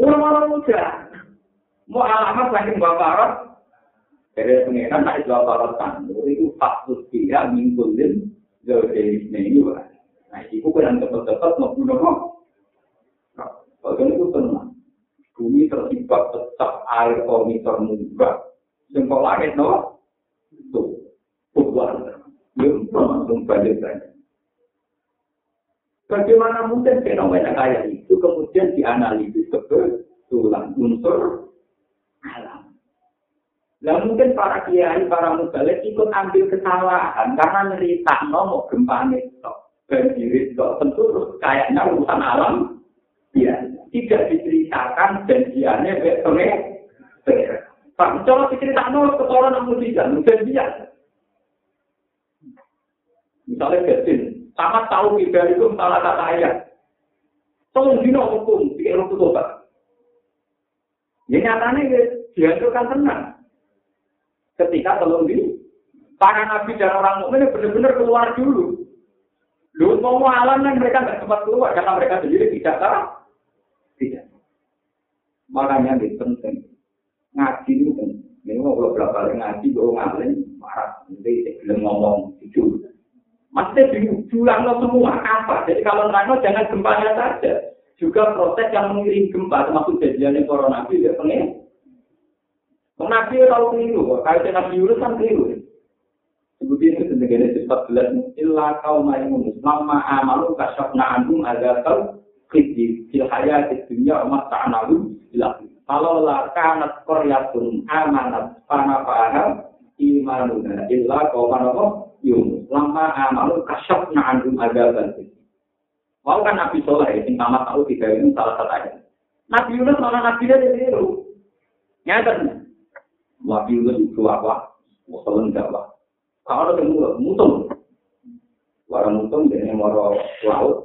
Ulama muda. Mau alamat saking bapak Arab. Dari pengiran tak itu bapak Arab kan. Itu faktus dia mingkulin. Jadi ini wah. Nah itu kan cepat-cepat mau bunuh kok. Kalau itu tenang. Bumi terlibat tetap air komiter munggah. Yang langit no. Tuh. Bukan. Belum langsung balik. Bagaimana mungkin fenomena kayak itu kemudian dianalisis kebetulan unsur alam. Nah mungkin para kiai, para mubalik ikut ambil kesalahan karena cerita nomor gempa itu. Banjir itu tentu kayaknya urusan alam. Ya, tidak diceritakan janjiannya betul Pak, kalau diceritakan orang yang mujizat, janjian. Misalnya Gatin, sama tahu kita itu salah kata ayat. Tolong dino hukum, pikir hukum tobat. Ya nyatanya ya, dihancurkan tenang. Ketika tolong di para nabi dan orang mukmin benar-benar keluar dulu. Lu mau alam kan mereka nggak sempat keluar karena mereka sendiri tidak tahu. Makanya ini penting. Ngaji itu penting. Ini mau berapa kali ngaji, gue ngalim, marah. Nanti belum ngomong, itu. Maksudnya diulang semua apa? Jadi kalau nerangno jangan gempanya saja. Juga proses yang mengiring gempa, termasuk kejadian corona itu tidak pengen. Nabi tahu keliru, kalau Nabi Yunus kan keliru. Seperti itu sebagai sifat belas illa kau maimun lama amalu kasyafna anhum ada tahu kiti fil hayat dunia umat ta'analu bilah. Kalau lah kanat koryatun amanat pana paham imanuna illa kau manopo Yunus. Lama amalu kasyaf na'andum adaban. Mau kan Nabi Soleh, yang tamat tahu tiga ini salah satu ayat. Nabi Yunus malah Nabi dia ditiru. Nyata Nabi Yunus itu apa? Musuh Jawa. Kalau ada mutung. Warang mutung jadi moro laut.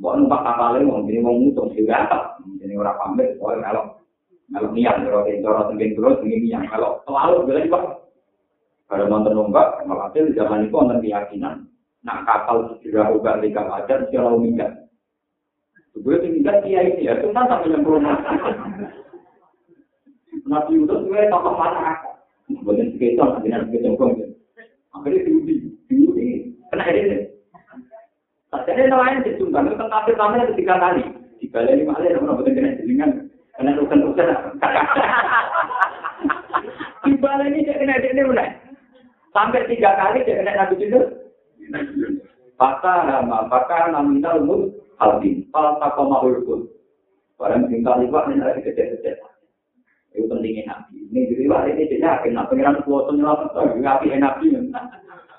Bawa numpak kapalnya mau jadi mau mutung juga? Jadi orang pamit, soalnya kalau kalau niat kalau cara tenggen terus ini yang kalau laut bila juga Kalau nonton numpak, di zaman itu nonton keyakinan. Nah kapal sudah ubah tiga wajar, secara umumnya. Gue tinggal dia ini ya, cuma yang belum Nabi Yusuf gue tokoh mana? Bukan sekitar, kita jengkong. Akhirnya diuji, diuji, kena ini. Jadi nelayan disumbang, itu tentang kamera tiga kali. Tiga kali lima kali, namun betul kena jelingan, kena rukan-rukan. Di balai ini dia kena ini mulai. Sampai tiga kali dia kena nabi tidur. Maka nama, maka naminal mul halbin. Kau mahul pun. Barang tinggal liwat ini lagi kecil-kecil. Itu pentingnya nabi. Ini di liwat ini dia yakin. Nah pengiran kuasa nyelamat. Nabi nabi.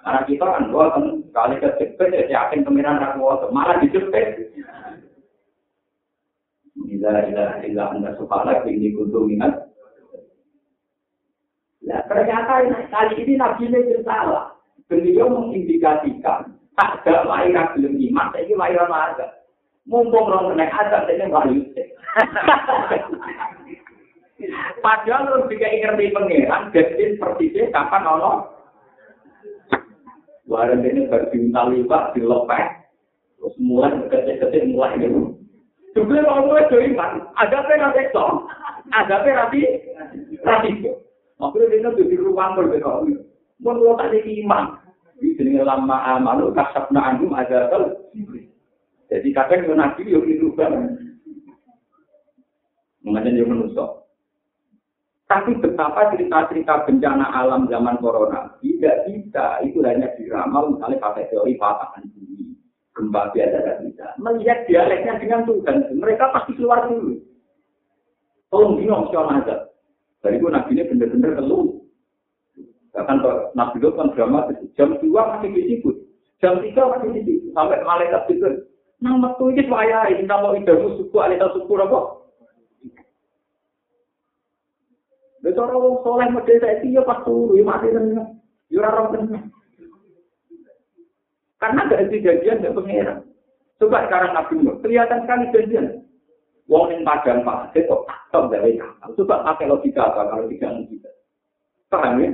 Karena kita kan dua kan kali kecil dia yakin pengiran kuasa. Malah dijepit. Ila ila ila anda subhanak ini kuntu minat Nah, ternyata kali ini Nabi ini salah. Beliau mengindikasikan tak ada lahiran belum iman, ini lahiran ada. Mumpung orang kena ada, ini wahyu. Padahal harus juga ngerti pengeran, jadi persisnya kapan ono. Warung ini berdiuntal lipat, dilepeh, terus mulai kecil-kecil mulai gitu. Juga kalau gue iman, ada apa yang ada apa rapi. Makanya dia nanti di ruang berbeda. Tak jadi imam. Di sini lama amalu kasab na'anum ada tel. Jadi kadang nabi yang itu kan. Mengajar yang menusuk. Tapi betapa cerita-cerita bencana alam zaman corona tidak bisa itu hanya diramal misalnya pakai teori patahan bumi, gempa biasa tidak bisa. Melihat dialeknya dengan Tuhan, mereka pasti keluar dulu. Tolong bingung siapa aja. Dari itu nabi ini benar-benar keluh. Bahkan nabi itu kan drama jam dua masih di situ, jam tiga masih di situ, sampai malaikat itu. Nang metu ini saya ini nama idamu suku alita suku apa? Bicara orang soleh model saya itu ya pas turu, ya mati tenang, ya orang tenang. Karena ada kejadian dari pengeran. Coba sekarang Nabi Nuh, kelihatan sekali janjian. Wong yang padang pasir kok tak dari kapal. Coba pakai logika apa kalau tidak logika. Paham ya?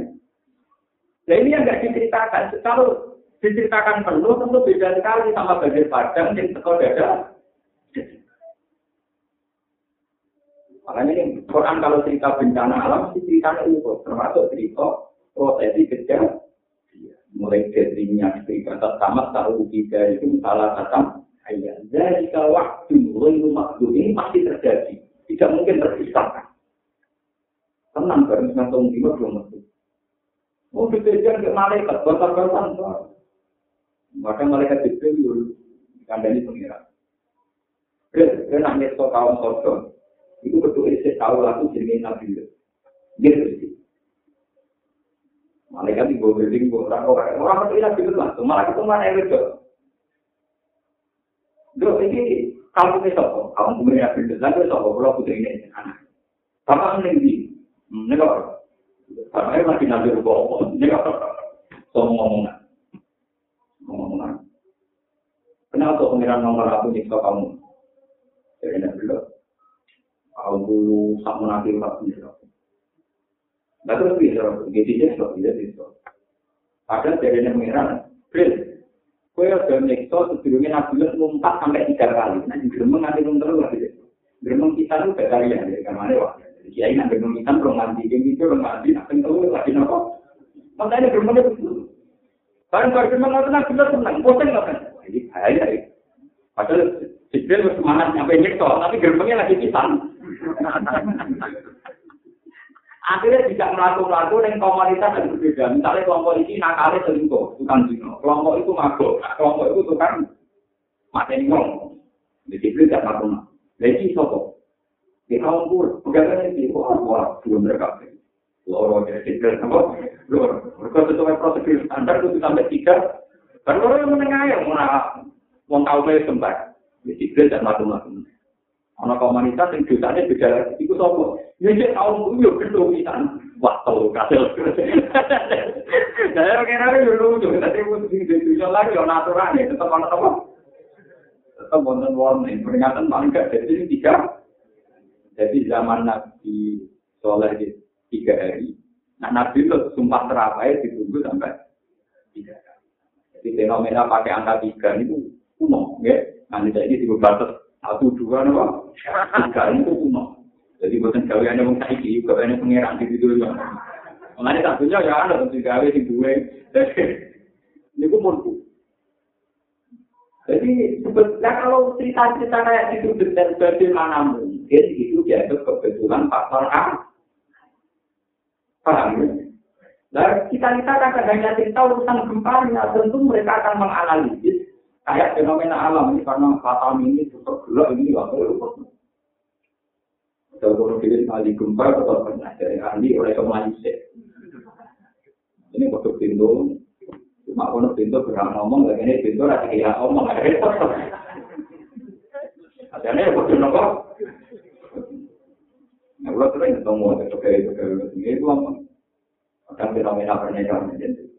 Nah ini yang nggak diceritakan. Kalau diceritakan penuh tentu beda sekali sama bagian padang yang teko dada. Makanya ini Quran kalau cerita bencana alam, ceritanya itu termasuk cerita prosesi kejadian mulai dari minyak batas sama tahu tiga itu salah kata ayat dari waktu mulai waktu ini pasti terjadi. Tidak mungkin terpisahkan tenang bareng dengan tahun lima belum masuk oh kejadian ke malaikat bakar maka malaikat dulu kandani pengiran dan nangis kaum sorga itu betul itu tahu aku jadi nabi gitu Malaikat bawah building, orang orang orang itu tidak begitu langsung. Malah itu mana yang itu? Dulu ini kamu ini sopo, kamu kemudian building, lalu sopo, kalau putri ini anak. Bapak ini. Di, ini kok, karena ini masih nabi rubah, ini kok, so ngomong ngomong Kenapa pengiran nomor aku nyiksa kamu? Jadi lo, aku sama nabi rubah, Nah terus bisa, gitu aja bisa, bisa, bisa. Padahal dari yang Chris, kue udah nyekso sebelumnya nabi ngumpat sampai tiga kali. Nah di geremeng nanti belum terus lagi. Geremeng kita tuh beda ya, dari kamar. Jadi kiai nanti geremeng kita belum mandi, geng itu belum mandi, nanti terus lagi nopo. Makanya geremengnya begitu. Barang barang geremeng nanti nabi senang, bosan nggak kan? Jadi bahaya ya. Padahal Jibril semangat nyampe nyekso, tapi geremengnya lagi pisang. akhirnya tidak melaku-laku dengan komunitas yang berbeda. Misalnya kelompok ini nakalnya selingkuh, tukang zino. Kelompok itu mabuk, kelompok itu tukang mateni ngomong. Jadi itu tidak melaku Jadi sopo. Di kaum pur, pegangannya di wah, wah, belum mereka. Loro jadi tidak apa? Loro. Mereka sesuai prosedur standar itu sampai tiga. Dan loro yang menengah mana mau tahu saya sempat. Jadi itu tidak melaku-laku. ana komunitas sing dosane beda lagi. Iku sapa? Ya cek tau yo gedho pisan. Wah tau kasil. Saya kira yo lucu. Tapi mesti di dunia lagi natural ya tetap ana apa? Tetap wonten warning. Peringatan paling gak jadi tiga. Jadi zaman nabi soleh tiga hari. Nah nabi itu sumpah terapai ditunggu sampai tiga hari. Jadi fenomena pakai angka tiga itu umum ya nanti jadi dibatas satu dua nopo tiga itu kuno. Jadi bukan gaweannya wong saiki gaweannya pangeran di situ ya mengenai satunya ya ada tentu gawe di dua ini gue murku. Jadi sebetulnya kalau cerita-cerita kayak itu benar bagaimana mungkin itu dianggap kebetulan faktor A? Paham ya? Nah, kita kita hanya cerita urusan gempanya, tentu mereka akan menganalisis kayak fenomena alam ini karena fatal ini tetap gelap ini waktu itu. Kalau kalau kita kali gempa tetap pernah dari ahli oleh kemanusia. Ini waktu pintu, cuma kalau pintu berang ngomong, lagi ini pintu rasa kayak ngomong. Adanya waktu nopo. Nah, kalau sering ketemu kayak itu kayak ini itu apa? Akan fenomena pernyataan itu.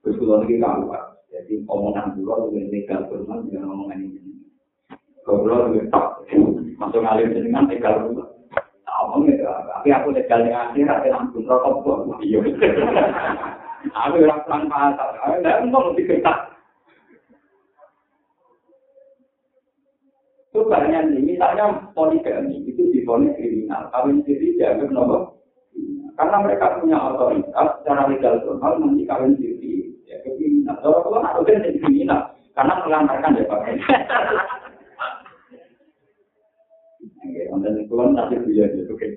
Terus kalau lagi kalah, Jadi omongan dulu lebih legal firman dengan omongan ini. Kalau lebih tak masuk ngalir dengan legal firman. Omong ya, tapi aku legal di akhirat ya langsung rokok buat iya. Aku orang pelan pasar, ada ngomong di kertas. Itu banyak nih, misalnya poligami itu difonis kriminal, kawin siri dianggap nomor. Karena mereka punya otoritas secara legal formal nanti kawin siri. Kalau kalau nggak ada jadi kriminal karena melantarkan ya pak. Konten itu kan nanti dia itu oke.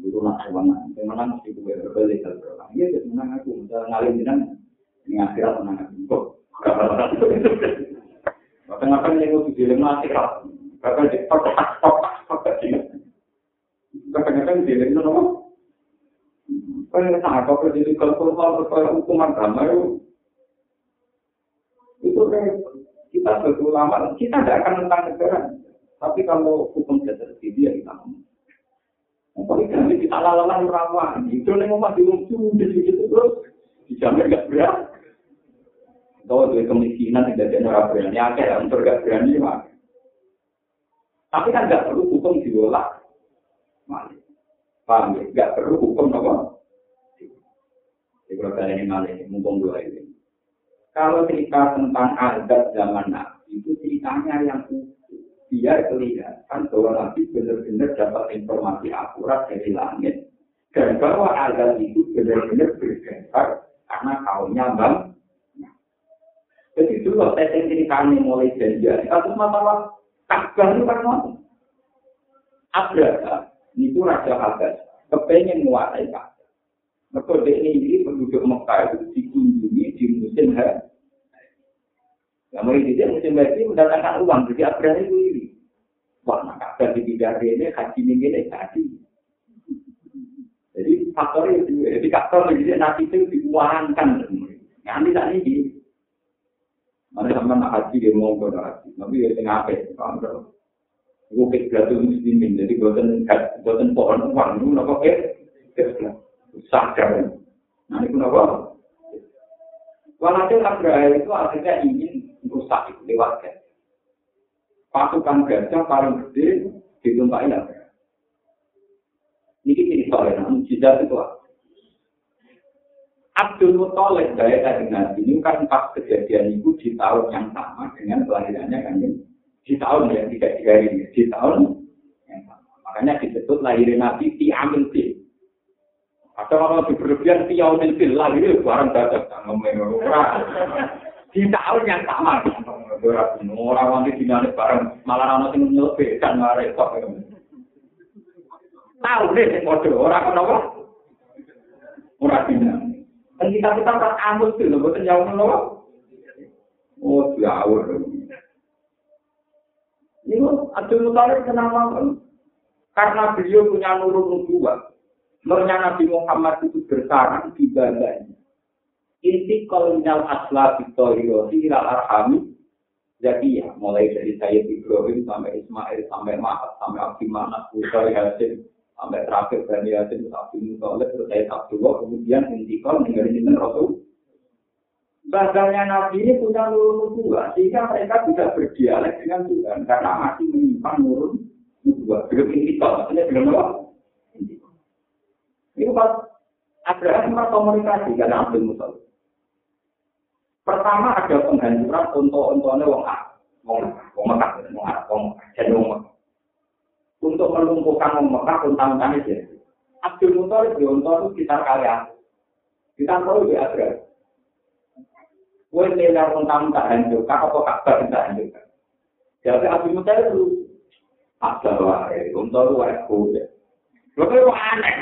Itu nak mana? Mana mesti gue berbalik kalau orang. Iya, jadi menang aku. Misalnya ngalim jenang ini akhirat menang aku. Kok? Bahkan-bahkan yang gue di lemah akhirat. Bahkan di tok tok Kadang-kadang di lemah nopo. Kan nah, kalau jadi kalau kalau hukuman agama itu itu kan kita sebagai ulama kita tidak akan tentang negara tapi kalau hukum tidak terjadi ya kita Poligami kita lalalan rawan, itu yang mau mati lucu di situ terus dijamin gak berat. Kalau dari kemiskinan tidak ada orang berani, ya kayak untuk berani mah. Tapi kan gak perlu hukum diolah, malik. Paham ya? Gak perlu hukum apa? Jadi kalau ini malah ini, mumpung dua ini. Kalau cerita tentang adat zaman Nabi, itu ceritanya yang utuh. Biar kelihatan bahwa Nabi benar-benar dapat informasi akurat dari langit. Dan bahwa adat itu benar-benar berdasar karena kaumnya bang. Jadi dulu saya ceritanya mulai janjian. Kasus masalah Ka'bah itu kan. Abraha, itu Raja Habas, kepengen menguasai Ka'bah. Mereka ini penduduk Mekah itu dikunjungi di musim. Nah, mulai dia musim haji mendatangkan uang, jadi Abraham itu ini. Wah, nah kabar di bidang ini, haji ini, ini, haji. Jadi faktor itu, jadi faktor jadi nanti itu diuangkan. Nanti tak ini. Mana sama nak haji dia mau ke haji, tapi ya tengah apa? Kalau gue gratis muslimin, jadi buatan buatan pohon uang itu nopo ke sadar. Nah itu nopo. Walhasil Abraham itu akhirnya ingin rusak itu lewat. Pasukan gajah paling gede ditumpahin apa? Ini cerita ya, mujizat itu apa? Abdul Muttalib dari tadi Nabi ini kan pas kejadian itu di tahun yang sama dengan kelahirannya kan di tahun yang tidak tiga ini di tahun yang sama. Makanya disebut lahirin Nabi di Amin Fil. Atau kalau lebih berlebihan di Amin Fil lahir barang dadak ngomong di tahun yang sama. Orang wanti dinane bareng malah ana sing nyelebih kan mare kok. Tahu deh sing padha ora kenapa. Ora dinane. Dan kita kita tak amul tuh, lo boten jauh menolak. Oh, jauh. Ini Abdul Muttalib kenapa? Karena beliau punya nurun nubuah. Nurnya Nabi Muhammad itu bersarang di badannya. inti kolonial asla Victoria ila arhami jadi ya mulai dari saya Ibrahim sampai Ismail sampai Mahat sampai Abdi Manat Bukhari Hasim sampai terakhir Bani Hasim Abdi Muttalib terus saya kemudian inti kol menjadi Rasul. Bahasanya Nabi ini punya nurun dua sehingga mereka bisa berdialek dengan Tuhan karena masih menyimpan nurun dua belum intikal maksudnya belum apa ini pas Abraham komunikasi karena Abdul Muttalib Pertama ada penghancuran untuk untungnya wong ah, wong wong Mekah, wong Arab, wong jadi wong. Untuk melumpuhkan wong Mekah untang-untang itu. Abdul Muthalib di untung itu sekitar kalian. Kita tahu di Agra. Kue nilai untang-untang hancur, kakak kok kabar kita hancurkan. Jadi Abdul Muthalib itu ada wae, itu wae kuda. Lalu itu aneh.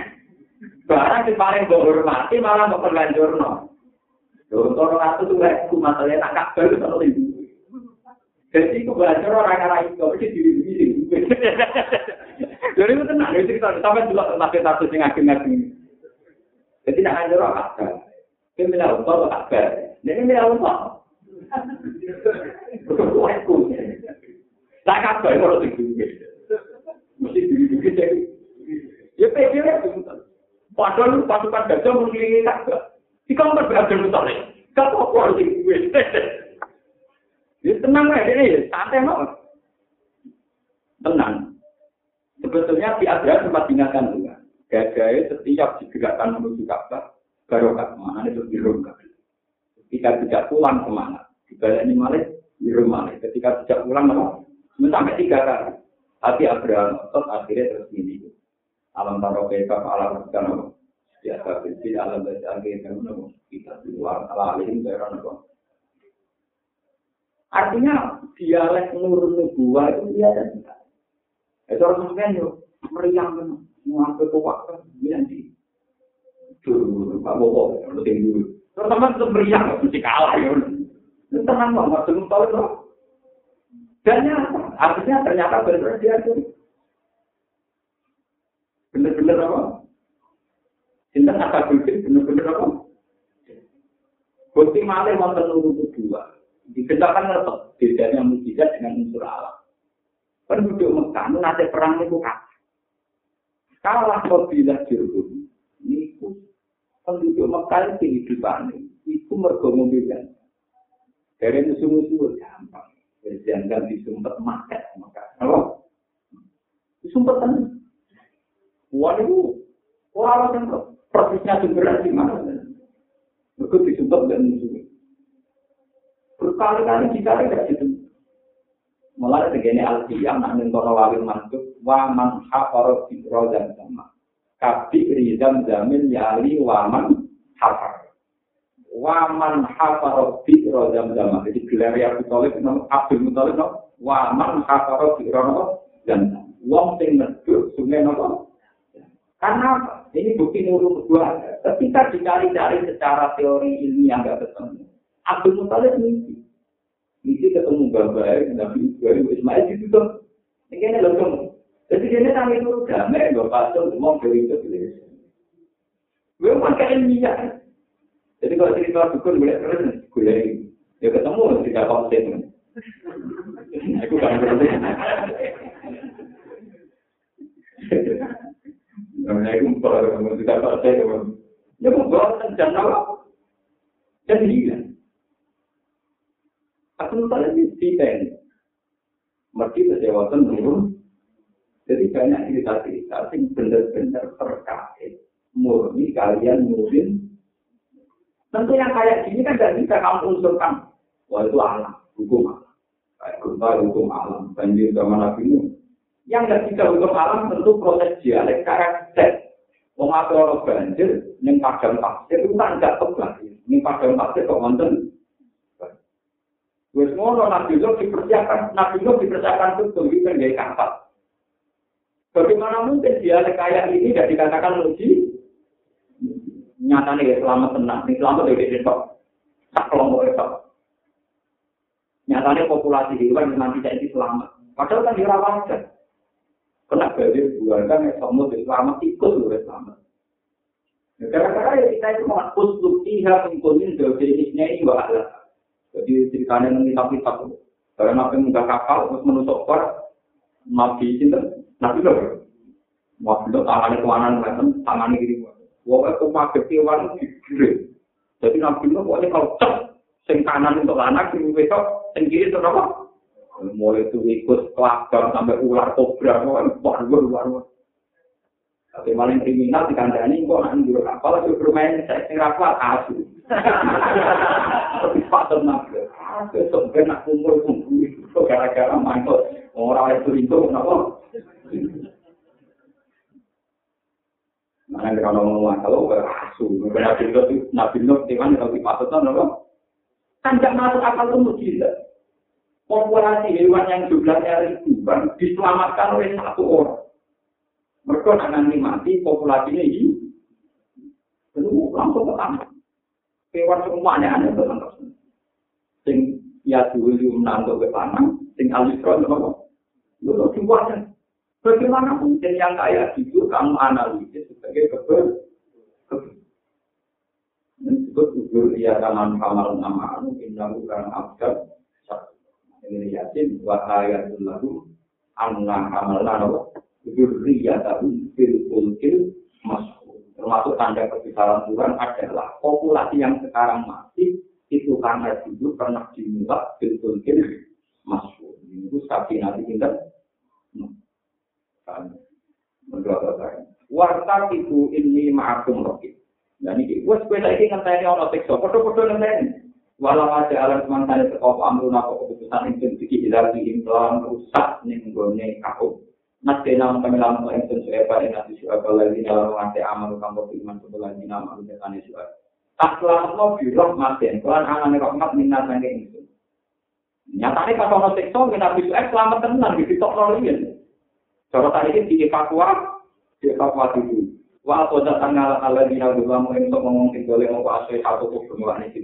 Barang yang paling menghormati malah mau terlanjur no. Untuk ratu itu aku masalahnya tak kabel kalau itu. Jadi itu belajar orang-orang itu, tapi diri diri. Jadi itu tenang, itu kita sampai dulu tentang satu sing ageng-ageng. Jadi tidak hanya orang kabel. Dia bilang untuk kabel. Dia bilang untuk. Aku. Tak kabel kalau itu. Mesti diri-diri jadi. Ya pikir itu. Padahal pasukan gajah mengelilingi kabel. Di kamar berada di sana. Kau kok harus gue. Ya tenang aja ini, santai no. Tenang. Sebetulnya di Abraham sempat diingatkan juga. Gajah setiap digerakkan menuju Ka'bah, barokah mana itu di rumah. Ketika tidak pulang semangat, balik ini malah di rumah. Ketika tidak pulang malah sampai tiga kali. Tapi Abraham otot akhirnya terus ini alam taro kebab alam kan ya tapi alam dari angin kan kita di luar ala alim dari Artinya dialek nur nubuah itu dia ada tidak. Itu orang sampean yuk, meriang kan, ngapain tua kan, bilang di. Tuh, Pak iya, Bobo, penting dulu. Terutama teman tetap meriang, mesti kalah yuk Itu tenang banget, nggak tahu Dan nyata, artinya ternyata benar dia itu bener-bener apa Sinten akal bukti bener-bener apa? Bukti malih wonten nurut dua. Dikenalkan ngerti bedanya mujizat dengan unsur alam. Penduduk Mekah nanti perang itu kalah. Kalah bila jirgum. Ini penduduk Mekah kehidupan itu mergo mobilan. Dari musuh-musuh gampang. Berjangan disumpet makan Mekah. Apa? Disumpet kan? Itu orang yang persisnya sumbernya di mana? Mereka disumpah dan musuh. Berkali-kali dicari tidak gitu. Mulai begini al-qiyam, nak nentono wawin mantuk, wa man hafaro fitro dan sama. Kabi rizam zamin yali wa man hafar. Wa man hafaro fitro dan sama. Jadi gelar ya Abu Talib, Abdul Mutalib, wa man hafaro fitro dan sama. Wong sing medhut sungai nopo. Karena? Ini bukti nurul kedua. Ketika dicari-cari secara teori ilmiah nggak ketemu. Abdul Muthalib mimpi. Mimpi ketemu bapak, Nabi Ibrahim, Ismail itu tuh. Ini kan langsung. Jadi dia nang itu damai, gak pasal, semua dari itu. Gue pakai ilmiah. Jadi kalau cerita dukun, boleh terus, boleh. Ya ketemu, tidak konsen. Aku kan berarti. Namanya itu kalau kamu tidak percaya kamu, ya kamu bawa dan apa? Dan hilang. Aku lupa lagi detail. Mereka kesewatan turun. Jadi banyak cerita-cerita yang benar-benar terkait. Murni kalian mungkin. Tentu yang kayak gini kan tidak bisa kamu unsurkan. Wah itu alam, hukum alam. Kayak gempa hukum alam, banjir zaman Nabi Nuh. Yang bisa hukum alam tentu proses dialek karakter. Apa orang banjir, yang padang pasir itu kan nggak tebak. Ini padang pasir kok nonton. Wes ngono Nabi Nuh dipersiapkan, Nabi Nuh dipersiapkan di penggaya kapal. Bagaimana mungkin dialek kayak ini tidak dikatakan uji? Nyatanya ya selamat tenang, ini selamat dari besok. Tak kelompok besok. Nyatanya populasi hewan yang nanti jadi selamat. Padahal kan dirawatkan. Kena banjir buarkan yang kamu selamat ikut lu selamat. Gara-gara ya kita itu mengakus luktiha pengkunin dobilisnya ini bahaya. Jadi ceritanya nanti tapi tak karena nabi muda kapal terus menusuk kor nabi cinta nabi loh. Nabi lo tangannya kemana ngeliatin tangannya gini. Wah itu pakai kewan gede. Jadi nabi lo pokoknya kalau cek sing kanan untuk anak sing besok sing kiri untuk apa? Mulai itu ikut kelakar sampai ular kobra, wah luar luar. Tapi paling kriminal di kandani, kok nanti dulu kapal itu bermain saya kira kuat asu. Tapi patut nabi, besok ben nak kumpul kumpul itu gara-gara mantul orang itu itu kenapa? Mana kalau ngomong kalau berasu, berarti itu nabi nuh di mana kalau dipatut apa? Kan tidak masuk akal itu mujizat. Populasi hewan yang jumlahnya ribuan diselamatkan oleh satu orang. Mereka nanti mati populasinya ini. Lalu langsung ke tanah. Hewan semuanya ada ke tanah. Sing ya dulu menantu ke tanah. Sing alisron apa? Lalu dibuatnya. Bagaimana mungkin yang kayak gitu kamu analisis sebagai kebel? Ini disebut ujur iya kaman kamal nama anu indah bukan abjad ini yakin wa ayatul lahu anna amalna wa dzurriyyatahum fil fulkil mas'ul. Termasuk tanda kebesaran Tuhan adalah populasi yang sekarang masih itu karena dulu pernah dimuat fil fulkil mas'ul. Itu sapi nanti kita kan? Menurut saya warta itu ini ma'akum rokit dan ini gue sepeda ini ngenteni ono tekso foto-foto ngenteni walau ada alam semantan itu kau amruna kau keputusan itu fikih hilang di implan rusak nih gone kau nanti nama kami lama kau itu siapa ini nanti siapa lagi dalam mati amal kamu beriman sebelah di nama itu kan siapa tak selamat mau bilang mati tuan anak rahmat minat nanti itu nyatanya kalau mau seksual kita bisa selamat tenang di tiktok nolin cara tadi ini dievakuasi dievakuasi dulu. Wa apa datang ala ala dina untuk ngomong yang mau asli satu tuh semua ini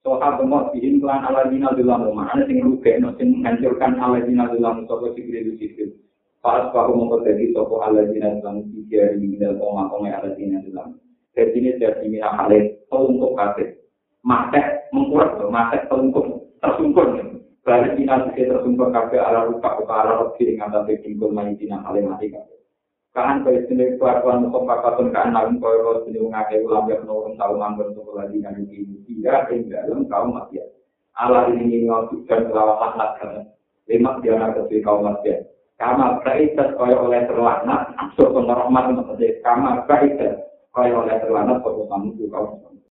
Soal tempat bihin kelan ala dina dalam rumah. Ada yang rugi, yang menghancurkan ala dina dalam sopo sikri itu sikri. Pas bahu memperjadi sopo ala dina dalam sikri dari minal koma koma ala dina dalam. Dari sini dari minal halil, untuk kafir. Matek mengkurang, matek telungkup, tersungkur. Balik dina sikri tersungkur kafir ala rupa, rupa ala rupi dengan tante kingkul main dina halil mati kafir. Kaan kaya sini kelakuan muka pakatun kaan namun kaya kaya sini mengakai ulang yang nurun tahu manggur untuk lagi kan ini tidak tinggal dalam kaum masyarakat. Allah ini mengawasikan kelawan laknat kan. Lima dia nak kesui kaum masyarakat. Kama kaitat kaya oleh so pemerahmat maksudnya kama kaitat kaya oleh terlaknat, so kamu kaum masyarakat.